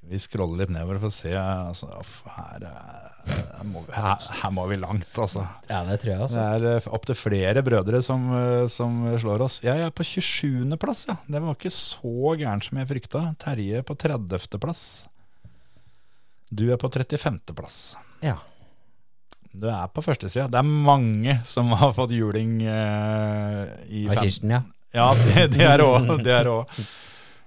Vi scroller litt nedover for å se altså, her, eh, her, må vi, her, her må vi langt, altså. Ja, det tror jeg, Det altså. er uh, opptil flere brødre som, eh, som slår oss. Jeg er på 27. plass, ja. Det var ikke så gærent som jeg frykta. Terje på 30. plass. Du er på 35. plass. Ja. Du er på førstesida. Det er mange som har fått juling eh, i Av Kirsten, ja. Ja, det, det er òg.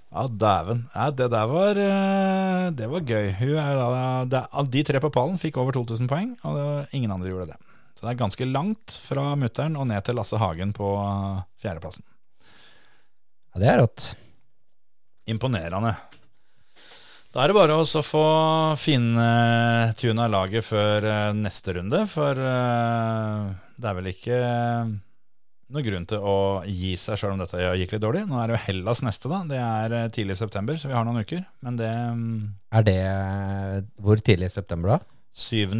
Ja, dæven. Ja, det der var eh, Det var gøy. Er det, de tre på pallen fikk over 2000 poeng, og var, ingen andre gjorde det. Så det er ganske langt fra mutter'n og ned til Lasse Hagen på eh, fjerdeplassen. Ja, det er rått. Imponerende. Da er det bare å få fintuna laget før eh, neste runde, for det er vel ikke noe grunn til å gi seg sjøl om dette gikk litt dårlig. Nå er det jo Hellas neste, da. Det er eh, tidlig i september, så vi har noen uker. Men det mm, Er det Hvor tidlig i september, da? 7.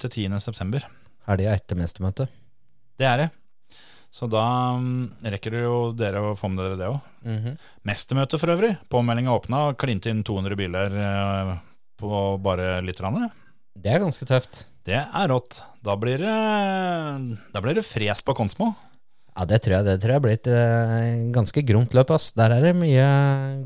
til 10. september. Helga etter mestermøtet? Det er det. Så da mm, rekker det jo dere å få med dere det òg. Mhm. Mestermøte for øvrig. Påmeldinga åpna, klinte inn 200 biler eh, på bare litt. Rann. Det er ganske tøft. Det er rått. Da blir det, da blir det fres på Konsmo. Ja, det tror jeg, det tror jeg blir et uh, ganske gromt løp, ass. Der er det mye,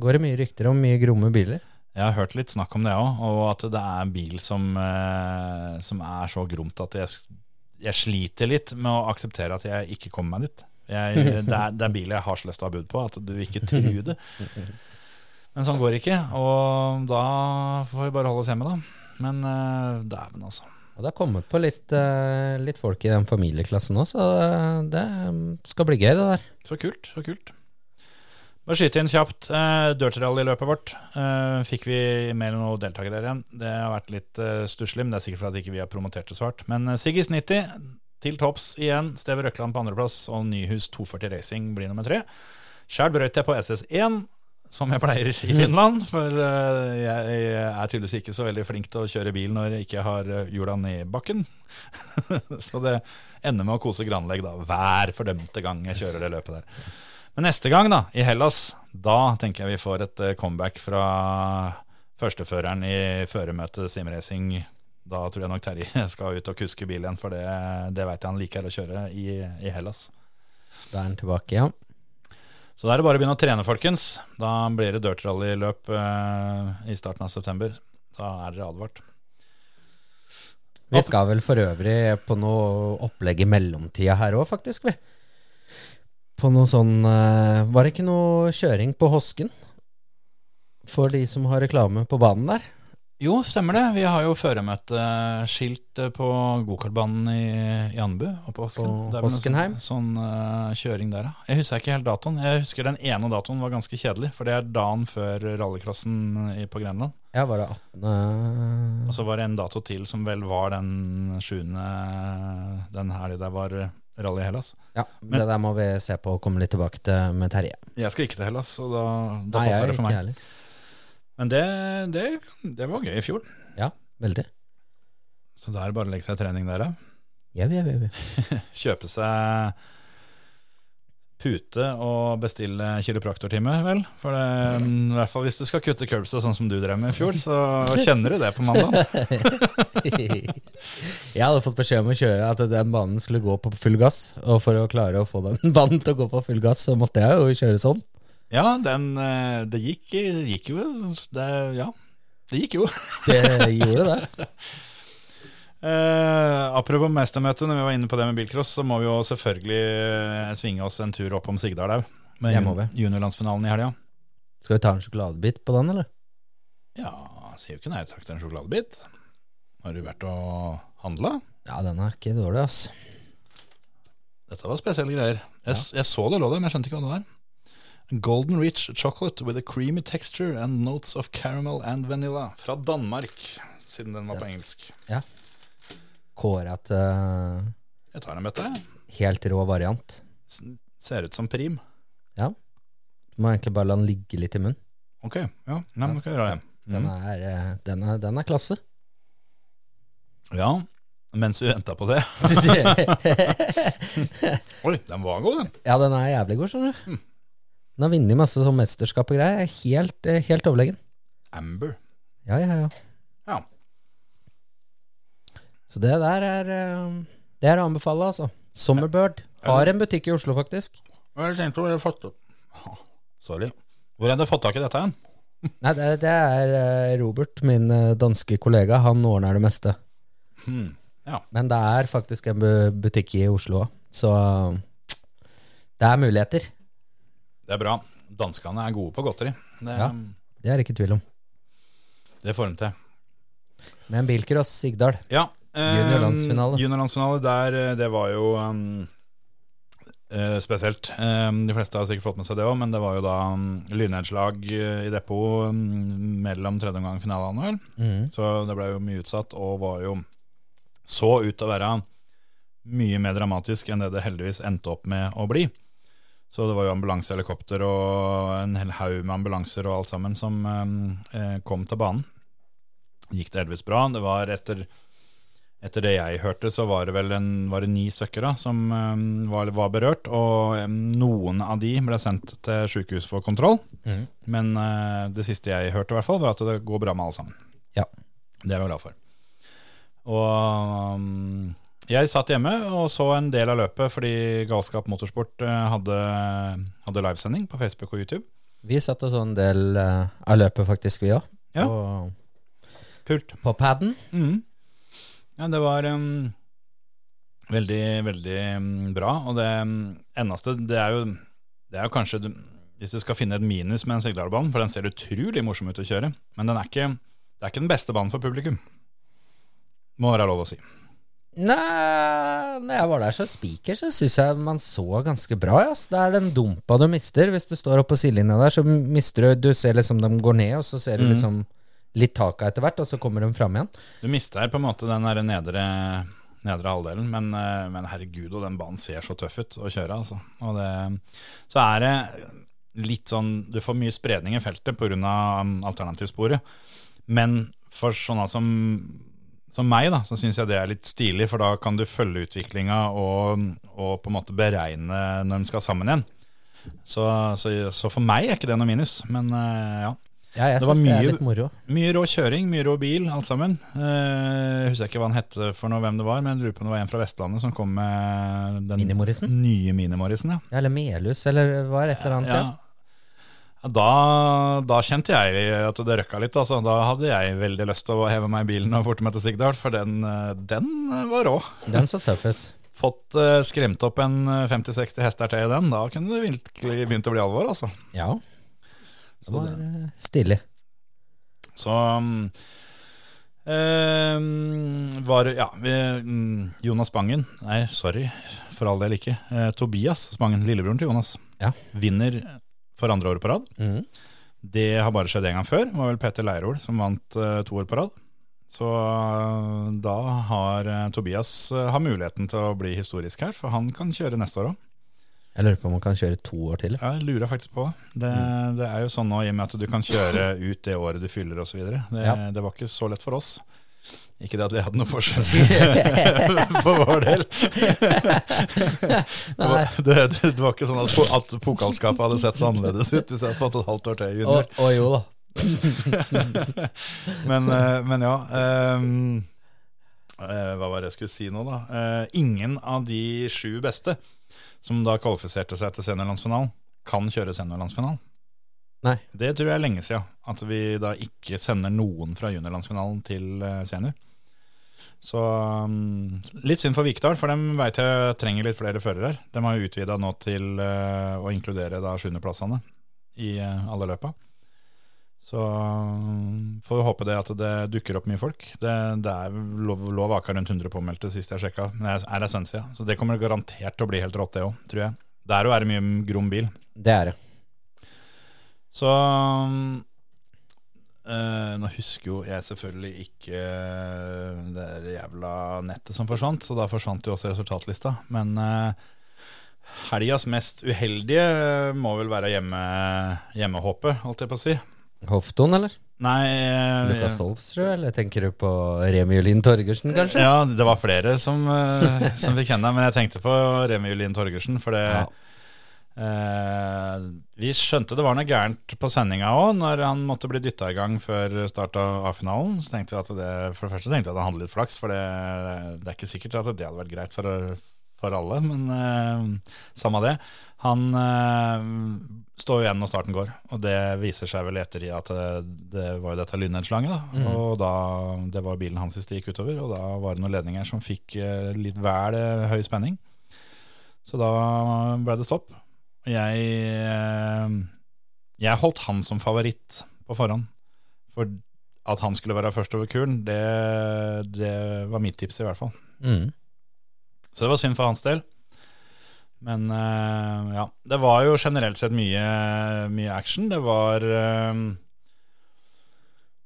går det mye rykter om mye gromme biler. Jeg har hørt litt snakk om det òg, og at det er en bil som, uh, som er så gromt at jeg, jeg sliter litt med å akseptere at jeg ikke kommer meg dit. Jeg, det, er, det er bil jeg har så lyst til å ha bud på, at du ikke tror det. Men sånn går det ikke, og da får vi bare holde oss hjemme, da. Men uh, dæven, altså. Og det har kommet på litt, eh, litt folk i den familieklassen òg, så eh, det skal bli gøy, det der. Så kult, så kult. Bare skyte inn kjapt. Uh, Dirtyrally-løpet vårt uh, fikk vi med noen deltakere der igjen. Det har vært litt uh, stusslig, men det er sikkert fordi ikke vi har promotert det svart. Men uh, Siggis 90 til topps igjen. Steve Røkland på andreplass, og Nyhus 240 Racing blir nummer tre. Sjæl brøyt jeg på SS1, som jeg pleier i Finland. For uh, jeg er tydeligvis ikke så veldig flink til å kjøre bil når jeg ikke har hjula ned bakken. så det ender med å kose Granlegg da, hver fordømte gang jeg kjører det løpet der. Men neste gang, da, i Hellas, da tenker jeg vi får et uh, comeback fra førsteføreren i føremøtet simracing. Da tror jeg nok Terje skal ut og kuske bil igjen, for det, det veit jeg han liker å kjøre i, i Hellas. Da er han tilbake, ja. Så da er det bare å begynne å trene, folkens. Da blir det dirt rally-løp eh, i starten av september. Da er dere advart. Vi skal vel for øvrig på noe opplegg i mellomtida her òg, faktisk, vi. På noe sånn eh, Var det ikke noe kjøring på Hosken? For de som har reklame på banen der? Jo, stemmer det. Vi har jo føremøteskilt eh, på gokartbanen i, i Andebu. og På Åskenheim. Sånn, sånn eh, kjøring der, ja. Jeg husker ikke helt datoen. Jeg husker den ene datoen var ganske kjedelig, for det er dagen før rallycrossen i- på Grenland. Ja, var det 18. Og så var det en dato til som vel var den 7. Den helga der var Rally Hellas. Ja, Men- det der må vi se på og komme litt tilbake til med Terje. Jeg skal ikke til Hellas, så da, da Nei, passer jeg det for meg. heller. Men det, det, det var gøy i fjor. Ja, veldig. Så da er det bare å legge seg i trening der, ja. Ja, ja, ja. Kjøpe seg pute og bestille kiropraktortime, vel. For det, i hvert fall hvis du skal kutte curbsa sånn som du drev med i fjor, så kjenner du det på mandag. Jeg hadde fått beskjed om å kjøre at den banen skulle gå på full gass. Og for å klare å få den banen til å gå på full gass, så måtte jeg jo kjøre sånn. Ja, den eh, Det gikk, gikk jo det, Ja, det gikk jo. Det gjorde det. Uh, apropos mestermøte, når vi var inne på det med bilcross, så må vi jo selvfølgelig eh, svinge oss en tur opp om Sigdal òg. Med jun- juniorlandsfinalen i helga. Skal vi ta en sjokoladebit på den, eller? Ja, sier jo ikke nei takk til en sjokoladebit. Har du vært og handla? Ja, den er ikke dårlig, ass. Dette var spesielle greier. Jeg, ja. jeg så det lå der, men jeg skjønte ikke hva det var. Golden Rich chocolate with a creamy texture and notes of caramel and vanilla. Fra Danmark, siden den var på engelsk. Kåra til Jeg tar en bøtte. jeg. helt rå variant. Ser ut som prim. Ja. Du må egentlig bare la den ligge litt i munnen. Ok, ja. Nei, men skal jeg gjøre det. Den Mm. er, eh, den er, den er klasse. Ja, mens vi venta på det. Oi, den var god, den. ja, den er jævlig god, skjønner du. Den har vunnet masse sånn mesterskap og greier. Helt, eh, helt overlegen. Amber. Ja, ja, ja. Ja. Så det der er eh, Det er å anbefale, altså. Summerbird. Har en butikk i Oslo, faktisk. Jeg tenkte å fått Sorry. Hvor har du fått tak i dette hen? Nei, det, det er eh, Robert, min danske kollega. Han ordner det meste. Hmm. Ja. Men det er faktisk en butikk i Oslo òg, så det er muligheter. Det er bra. Danskene er gode på godteri. Det, Ja. Det er ikke tvil om. det får de til. Men bilcross Sigdal. Ja. eh, Juniorlandsfinale. Juniorlandsfinale der, eh, det var jo um, eh, spesielt. Eh, de fleste har sikkert fått med seg det òg, men det var jo da um, lynnedslag eh, i depot um, mellom tredje omgang finalen, vel. Mm. Så det ble jo mye utsatt, og var jo så ut til å være mye mer dramatisk enn det det heldigvis endte opp med å bli. Så det var jo ambulansehelikopter og en hel haug med ambulanser og alt sammen som eh, kom til banen. Gikk det heldigvis bra. Det var etter, etter det jeg hørte, så var det vel en, var det ni stykker da, som eh, var, var berørt. Og eh, noen av de ble sendt til sykehus for kontroll. Mm. Men eh, det siste jeg hørte, i hvert fall, var at det går bra med alle sammen. Ja. Det er jeg glad for. Og um, jeg satt hjemme og så en del av løpet fordi Galskap Motorsport eh, hadde, hadde livesending på Facebook og YouTube. Vi satt og så en del eh, av løpet, faktisk, vi òg. Ja. På, Kult. på paden. Mm. Ja, det var um, veldig, veldig bra. Og det eneste Det er jo, det er jo kanskje hvis du skal finne et minus med en Sigdalbanen, for den ser utrolig morsom ut å kjøre, men den er ikke, det er ikke den beste banen for publikum. Må være lov å si. Nei, når jeg var der som spiker, så syns jeg man så ganske bra. Ass. Det er den dumpa du mister. Hvis du står oppe på sidelinja der, så mister du Du ser liksom dem går ned, og så ser du liksom litt taket etter hvert, og så kommer de fram igjen. Du mister på en måte den der nedre, nedre halvdelen, men, eh, men herregud, og den banen ser så tøff ut å kjøre, altså. Og det, så er det litt sånn Du får mye spredning i feltet pga. alternativsporet, men for sånne som som meg, da, så syns jeg det er litt stilig, for da kan du følge utviklinga og, og på en måte beregne når de skal sammen igjen. Så, så, så for meg er ikke det noe minus, men eh, ja. Ja, jeg Det var syns det er litt moro. Mye rå kjøring, mye rå bil, alt sammen. Eh, Jeg husker ikke hva han het for noe, hvem det var, men jeg lurer på om det var en fra Vestlandet som kom med den Mini-Morrison? nye Mini-Morrisen. Ja. Ja, Eller Melhus, eller hva er et eller annet? Ja. Da, da kjente jeg at det røkka litt. Altså. Da hadde jeg veldig lyst til å heve meg i bilen og forte meg til Sigdal, for den, eh, den var rå. Den så tøff ut. Fått uh, skremt opp en eh, 50-60 hester til i den, da kunne det virkelig begynt å bli alvor, altså. Ja. Det var eh, stilig. Så um, eh, var Ja, vi, mm, Jonas Spangen Nei, sorry, for all del ikke. Uh, Tobias Spangen, lillebroren til Jonas, Ja. vinner for andre året på rad. Mm. Det har bare skjedd én gang før. Det var vel Peter Leirol som vant uh, to år på rad. Så uh, da har uh, Tobias har muligheten til å bli historisk her, for han kan kjøre neste år òg. Jeg lurer på om man kan kjøre to år til. Jeg lurer faktisk på det. Det er jo sånn nå i og med at du kan kjøre ut det året du fyller osv. Det, Ja. det var ikke så lett for oss. Ikke det at vi hadde noe forskjell for vår del. Det var, det, det, det var ikke sånn at, at pokalskapet hadde sett så annerledes ut hvis jeg hadde fått et halvt år til Å junior. å, jo da. Men, eh, men ja eh, Hva var det jeg skulle si nå, da? Uh, ingen av de sju beste som da kvalifiserte seg til seniorlandsfinalen, kan kjøre seniorlandsfinalen. Nei. Det tror jeg er lenge siden. At vi da ikke sender noen fra juniorlandsfinalen til senior. Så um, litt synd for Vikdal, for de vet jeg trenger litt flere førere. De har jo utvida nå til uh, å inkludere da sjuendeplassene i uh, alle løpa. Så um, får vi håpe det at det dukker opp mye folk. Det, det er lov, lov aka rundt 100 påmeldte sist jeg sjekka. Men det er essensia. så det kommer garantert til å bli helt rått, det òg, tror jeg. Der òg er det mye grom bil. Det er det. Så um, eh, Nå husker jo jeg selvfølgelig ikke uh, det jævla nettet som forsvant, så da forsvant jo også resultatlista. Men uh, helgas mest uheldige må vel være hjemme, hjemmehåpet, holdt jeg på å si. Hofton, eller? Nei Lukas Stolfsrud, eller tenker du på Remi Julin Torgersen, kanskje? Ja, det var flere som, som fikk kjenne, men jeg tenkte på Remi Julin Torgersen. For det Ja. Eh, Vi skjønte det var noe gærent på sendinga òg, når han måtte bli dytta i gang før start av A-finalen. Så tenkte vi at det For det første tenkte jeg at han hadde litt flaks, for det, det er ikke sikkert at det hadde vært greit for, for alle, men eh, samme det. Han eh, står igjen når starten går, og det viser seg vel etter i at det, det var jo dette lynnedslaget, Mm. Og da det var bilen hans det gikk utover, og da var det noen ledninger som fikk eh, litt vel eh, høy spenning. Så da ble det stopp. Jeg, eh, jeg holdt han som favoritt på forhånd. For at han skulle være først over kuren, det, det var mitt tips i hvert fall. Mm. Så det var synd for hans del. Men uh, ja, det var jo generelt sett mye, mye action. Det var uh,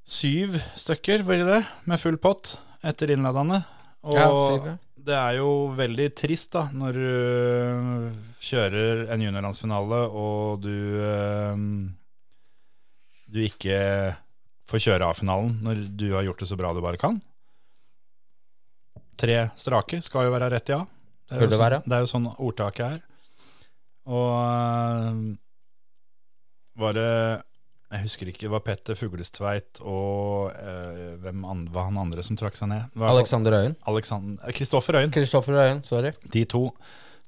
syv stykker, var det det, med full pott etter innledende. Og Ja, syv, ja. Det er jo veldig trist da, når du øh, kjører en juniorlandsfinale og du øh, du ikke får kjøre A-finalen når du har gjort det så bra du bare kan. Tre strake skal jo være rett i A. Det er, jo sånn, det er jo sånn ordtaket er. Og øh, var det Jeg husker ikke, det var Petter Fuglestveit og øh, hvem an, var han andre som trakk seg ned? Var- Alexander Øyen. Kristoffer Øyen. Kristoffer Øyen, sorry. De to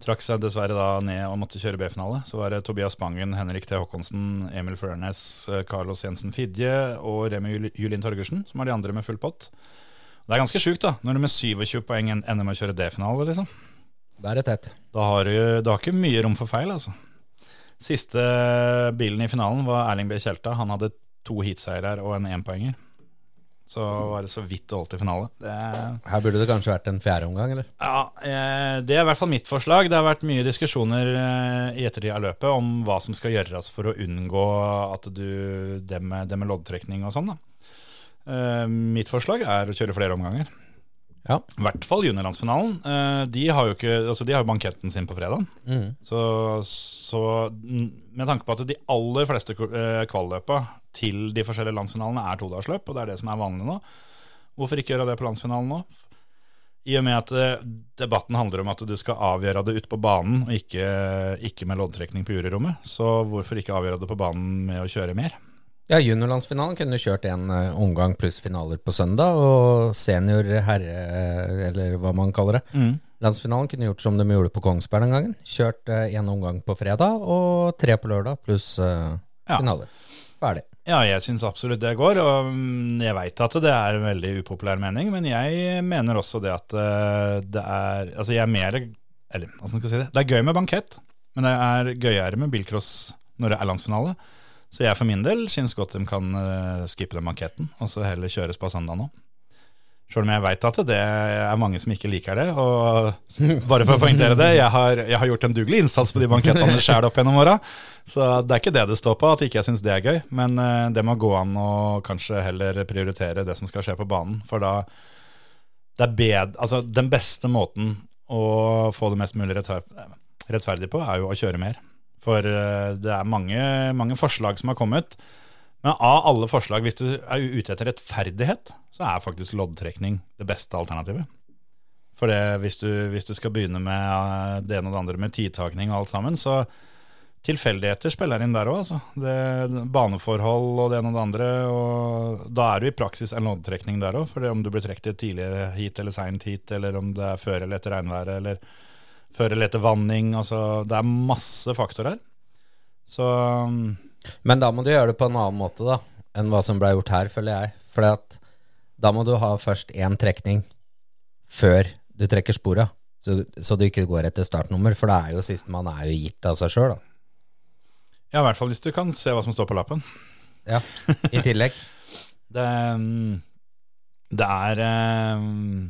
trakk seg dessverre da ned og måtte kjøre B-finale. Så var det Tobias Bangen, Henrik T. Håkonsen, Emil Førnes, eh, Carlos Jensen Fidje og Remi Jul- Julin Torgersen, som var de andre med full pott. Det er ganske sjukt, da, når du med 27 poeng ender med å kjøre D-finale, liksom. Da er det tett. Da har du, du har ikke mye rom for feil, altså. Siste bilen i finalen var Erling B. Kjelta. Han hadde to heatseirer og en énpoenger. Så var det så vidt det holdt i finale. Det, Her burde det kanskje vært en fjerde omgang, eller? ja, eh, det er i hvert fall mitt forslag. Det har vært mye diskusjoner eh, i ettertid av løpet om hva som skal gjøres for å unngå at du det med, det med loddtrekning og sånn. da. Eh, Mitt forslag er å kjøre flere omganger. Ja. I hvert fall juniorlandsfinalen. Eh, De har jo ikke, altså de har jo banketten sin på fredag. Mm. Så, så med tanke på at de aller fleste eh, kvalløpa til de forskjellige landsfinalene er todagersløp, og det er det som er vanlig nå, hvorfor ikke gjøre det på landsfinalen nå? I og med at eh, debatten handler om at du skal avgjøre det ute på banen, og ikke, ikke med loddtrekning på juryrommet, så hvorfor ikke avgjøre det på banen med å kjøre mer? Ja, juniorlandsfinalen kunne kjørt en eh, omgang pluss finaler på søndag, og senior herre, eller hva man kaller det. Landsfinalen kunne gjort som de gjorde på Kongsberg den gangen. Kjørt én omgang på fredag og tre på lørdag pluss eh, Ja. finaler. Ferdig. Ja, jeg syns absolutt det går, og mm, jeg veit at det er en veldig upopulær mening, men jeg mener også det at eh, det er Altså, jeg er mer Eller, hvordan skal jeg si det? Det er gøy med bankett, men det er gøyere med bilcross når det er landsfinale. Så jeg for min del syns godt de kan eh, skippe den banketten, og så heller kjøres på søndag nå. Sjøl om jeg veit at det er mange som ikke liker det. Og bare for å poengtere det, jeg har, jeg har gjort en dugelig innsats på de bankettene sjæl opp gjennom åra. Så det er ikke det det står på, at ikke jeg syns det er gøy. Men eh, det må gå an å kanskje heller prioritere det som skal skje på banen. For da det er bed, altså Den beste måten å få det mest mulig rettferdig på, er jo å kjøre mer. For eh, det er mange, mange forslag som har kommet. Men av alle forslag, hvis du er ute etter rettferdighet, så er faktisk loddtrekning det beste alternativet. For det, hvis, du, hvis du skal begynne med eh, det ene og det andre med tidtakning og alt sammen, så tilfeldigheter spiller inn der òg, altså. Det, baneforhold og det ene og det andre. Og da er du i praksis en loddtrekning der òg, for det om du blir trukket tidligere hit eller seint hit, eller om det er før eller etter regnværet, eller før eller etter vanning. Altså, det er masse faktorer. Så um, Men da må du gjøre det på en annen måte da enn hva som ble gjort her, føler jeg. For da må du ha først én trekning før du trekker spora, så, så du ikke går etter startnummer. For det er jo sistemann er jo gitt av seg sjøl, da. ja, i hvert fall hvis du kan se hva som står på lappen. Ja, I tillegg. Det, um, det er um,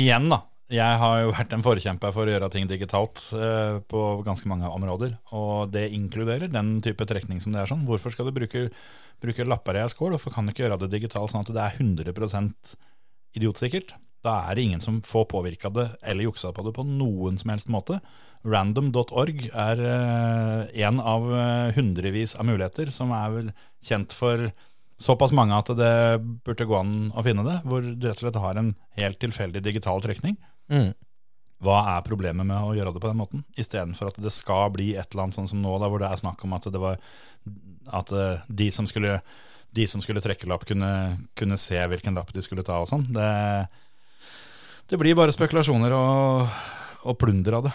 Igjen, da. Jeg har jo vært en forkjemper for å gjøre ting digitalt eh, på ganske mange områder. Og det inkluderer den type trekning som det er sånn. Hvorfor skal du bruke, bruke lapper i ei skål? Hvorfor kan du ikke gjøre det digitalt sånn at det er 100 idiotsikkert? Da er det ingen som får påvirka det eller juksa på det på noen som helst måte. Random.org er én av eh, hundrevis av muligheter som er vel kjent for såpass mange at det burde gå an å finne det, hvor du rett og slett har en helt tilfeldig digital trekning. Mm. Hva er problemet med å gjøre det på den måten? Istedenfor at det skal bli et eller annet sånn som nå, da, hvor det er snakk om at det var at eh, de som skulle de som skulle trekke lapp, kunne, kunne se hvilken lapp de skulle ta og sånn. Det, det blir bare spekulasjoner og, og plunder av det.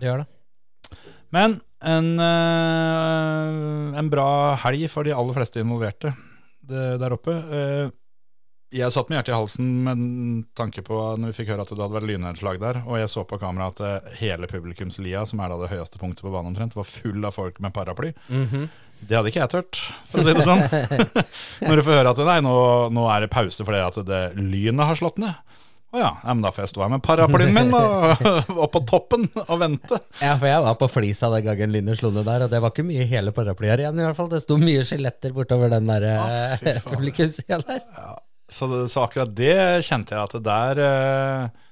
Det gjør det. Men en, eh, en bra helg for de aller fleste involverte der oppe. Jeg satt med hjertet i halsen med tanke på når vi fikk høre at det hadde vært lynnedslag der, og jeg så på kamera at eh, hele publikumslia, som er da det høyeste punktet på banen omtrent, var full av folk med paraply. Det hadde ikke jeg tørt, for å si det sånn. Når du får høre at nei, nå, nå er det pause fordi at det lynet har slått ned. Å ja, ja, men da får jeg stå her med paraplyen min og, og på toppen og vente. Ja, for jeg var på flisa den gangen lynet slo ned der, og det var ikke mye hele paraplyer igjen, i hvert fall. Det sto mye skjeletter bortover den der faen. publikumssida der. Så, det, så akkurat det kjente jeg at det der eh,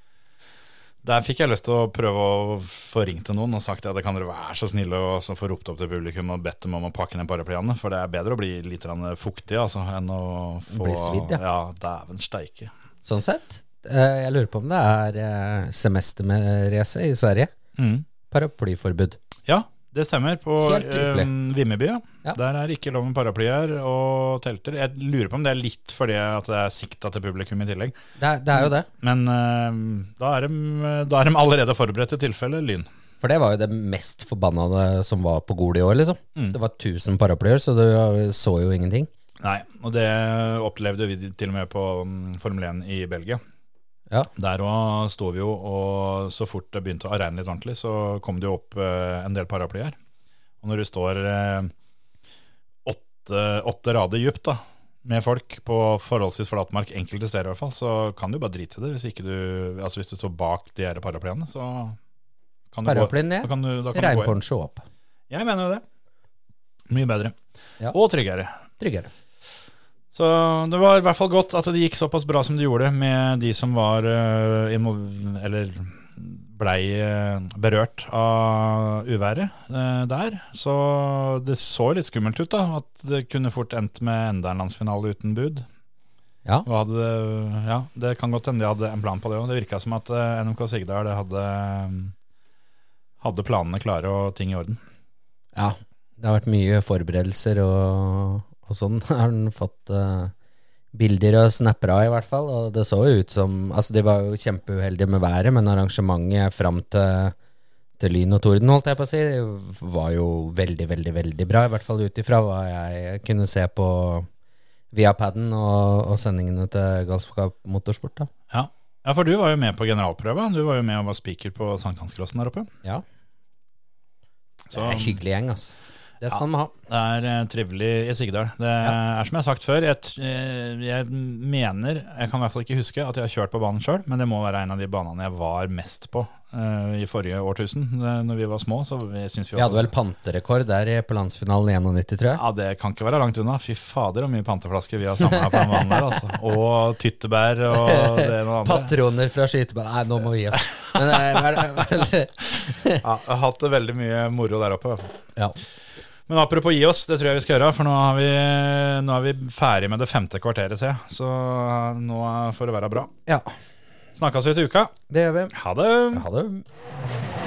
Der fikk jeg lyst til å prøve å få ringt til noen og sagt at det kan dere være så snille og så få ropt opp til publikum og bedt dem om å pakke ned paraplyene. For det er bedre å bli litt fuktig altså, enn å få Bli svidd, ja. ja. Dæven steike. Sånn sett. eh, Jeg lurer på om det er semester med race i Sverige. Mm. Paraplyforbud. Ja, det stemmer. På um, Vimmerby, ja. Der er ikke lov med paraplyer og telter. Jeg lurer på om det er litt fordi at det er sikta til publikum i tillegg. Det er, det er jo det. Men uh, da, er de, da er de allerede forberedt til tilfelle lyn. For det var jo det mest forbannede som var på Gol i år, liksom. Mm. Det var 1000 paraplyer, så du så jo ingenting. Nei, og det opplevde vi til og med på um, Formel 1 i Belgia. Ja. Der òg sto vi jo, og så fort det begynte å regne litt ordentlig, så kom det jo opp eh, en del paraplyer. Og når du står eh, åtte, åtte rader djupt da, med folk på forholdsvis flatmark, enkelte steder i hvert fall, så kan du bare drite i det. Hvis, ikke du, altså hvis du står bak de her paraplyene, så kan du Paraplyen ned, regnponcho opp. Jeg mener jo det. Mye bedre. Ja. Og tryggere. Tryggere. Så det var i hvert fall godt at det gikk såpass bra som det gjorde med de som var eh, eller blei eh, berørt av uværet eh, der. Så det så litt skummelt ut, da. At det kunne fort endt med enda en landsfinale uten bud. Ja. Hadde, ja, det kan godt hende de hadde en plan på det òg. Det virka som at NMK Sigdal hadde, hadde planene klare og ting i orden. Ja, det har vært mye forberedelser og, og sånn. Har han fått uh, bilder og snapper av, i hvert fall. Og det så jo ut som Altså, de var jo kjempeuheldige med været, men arrangementet fram til, til lyn og torden, holdt jeg på å si, var jo veldig, veldig, veldig bra. I hvert fall ut ifra hva jeg kunne se på via paden og, og sendingene til Galskap Motorsport. da. Ja. ja, for du var jo med på generalprøva. Du var jo med og var speaker på sankthanscrossen der oppe. Ja, Så det er en hyggelig gjeng, altså. Det skal Ja. ha. det er eh, trivelig i Sigdal. Det er som jeg har sagt før, jeg, eh, jeg mener Jeg kan i hvert fall ikke huske at jeg har kjørt på banen sjøl, men det må være en av de banene jeg var mest på uh, i forrige årtusen. Det, når vi var små, så vi syns vi Vi hadde vel panterekord der på landsfinalen i 91, tror jeg. Ja, det kan ikke være langt unna. Fy fader, så mye panteflasker vi har samla på den banen der, altså. Og tyttebær og det ene og andre. Patroner fra skytebanen Nei, nå må vi gi oss. Men Ja, jeg har hatt det veldig mye moro der oppe, i hvert fall. ja. Men apropos gi oss, det tror jeg vi skal gjøre. For nå er vi, nå er vi ferdig med det femte kvarteret, ser jeg. Så nå får det være bra. ja, Snakkes vi til uka. det gjør vi. Ha det! Ha det.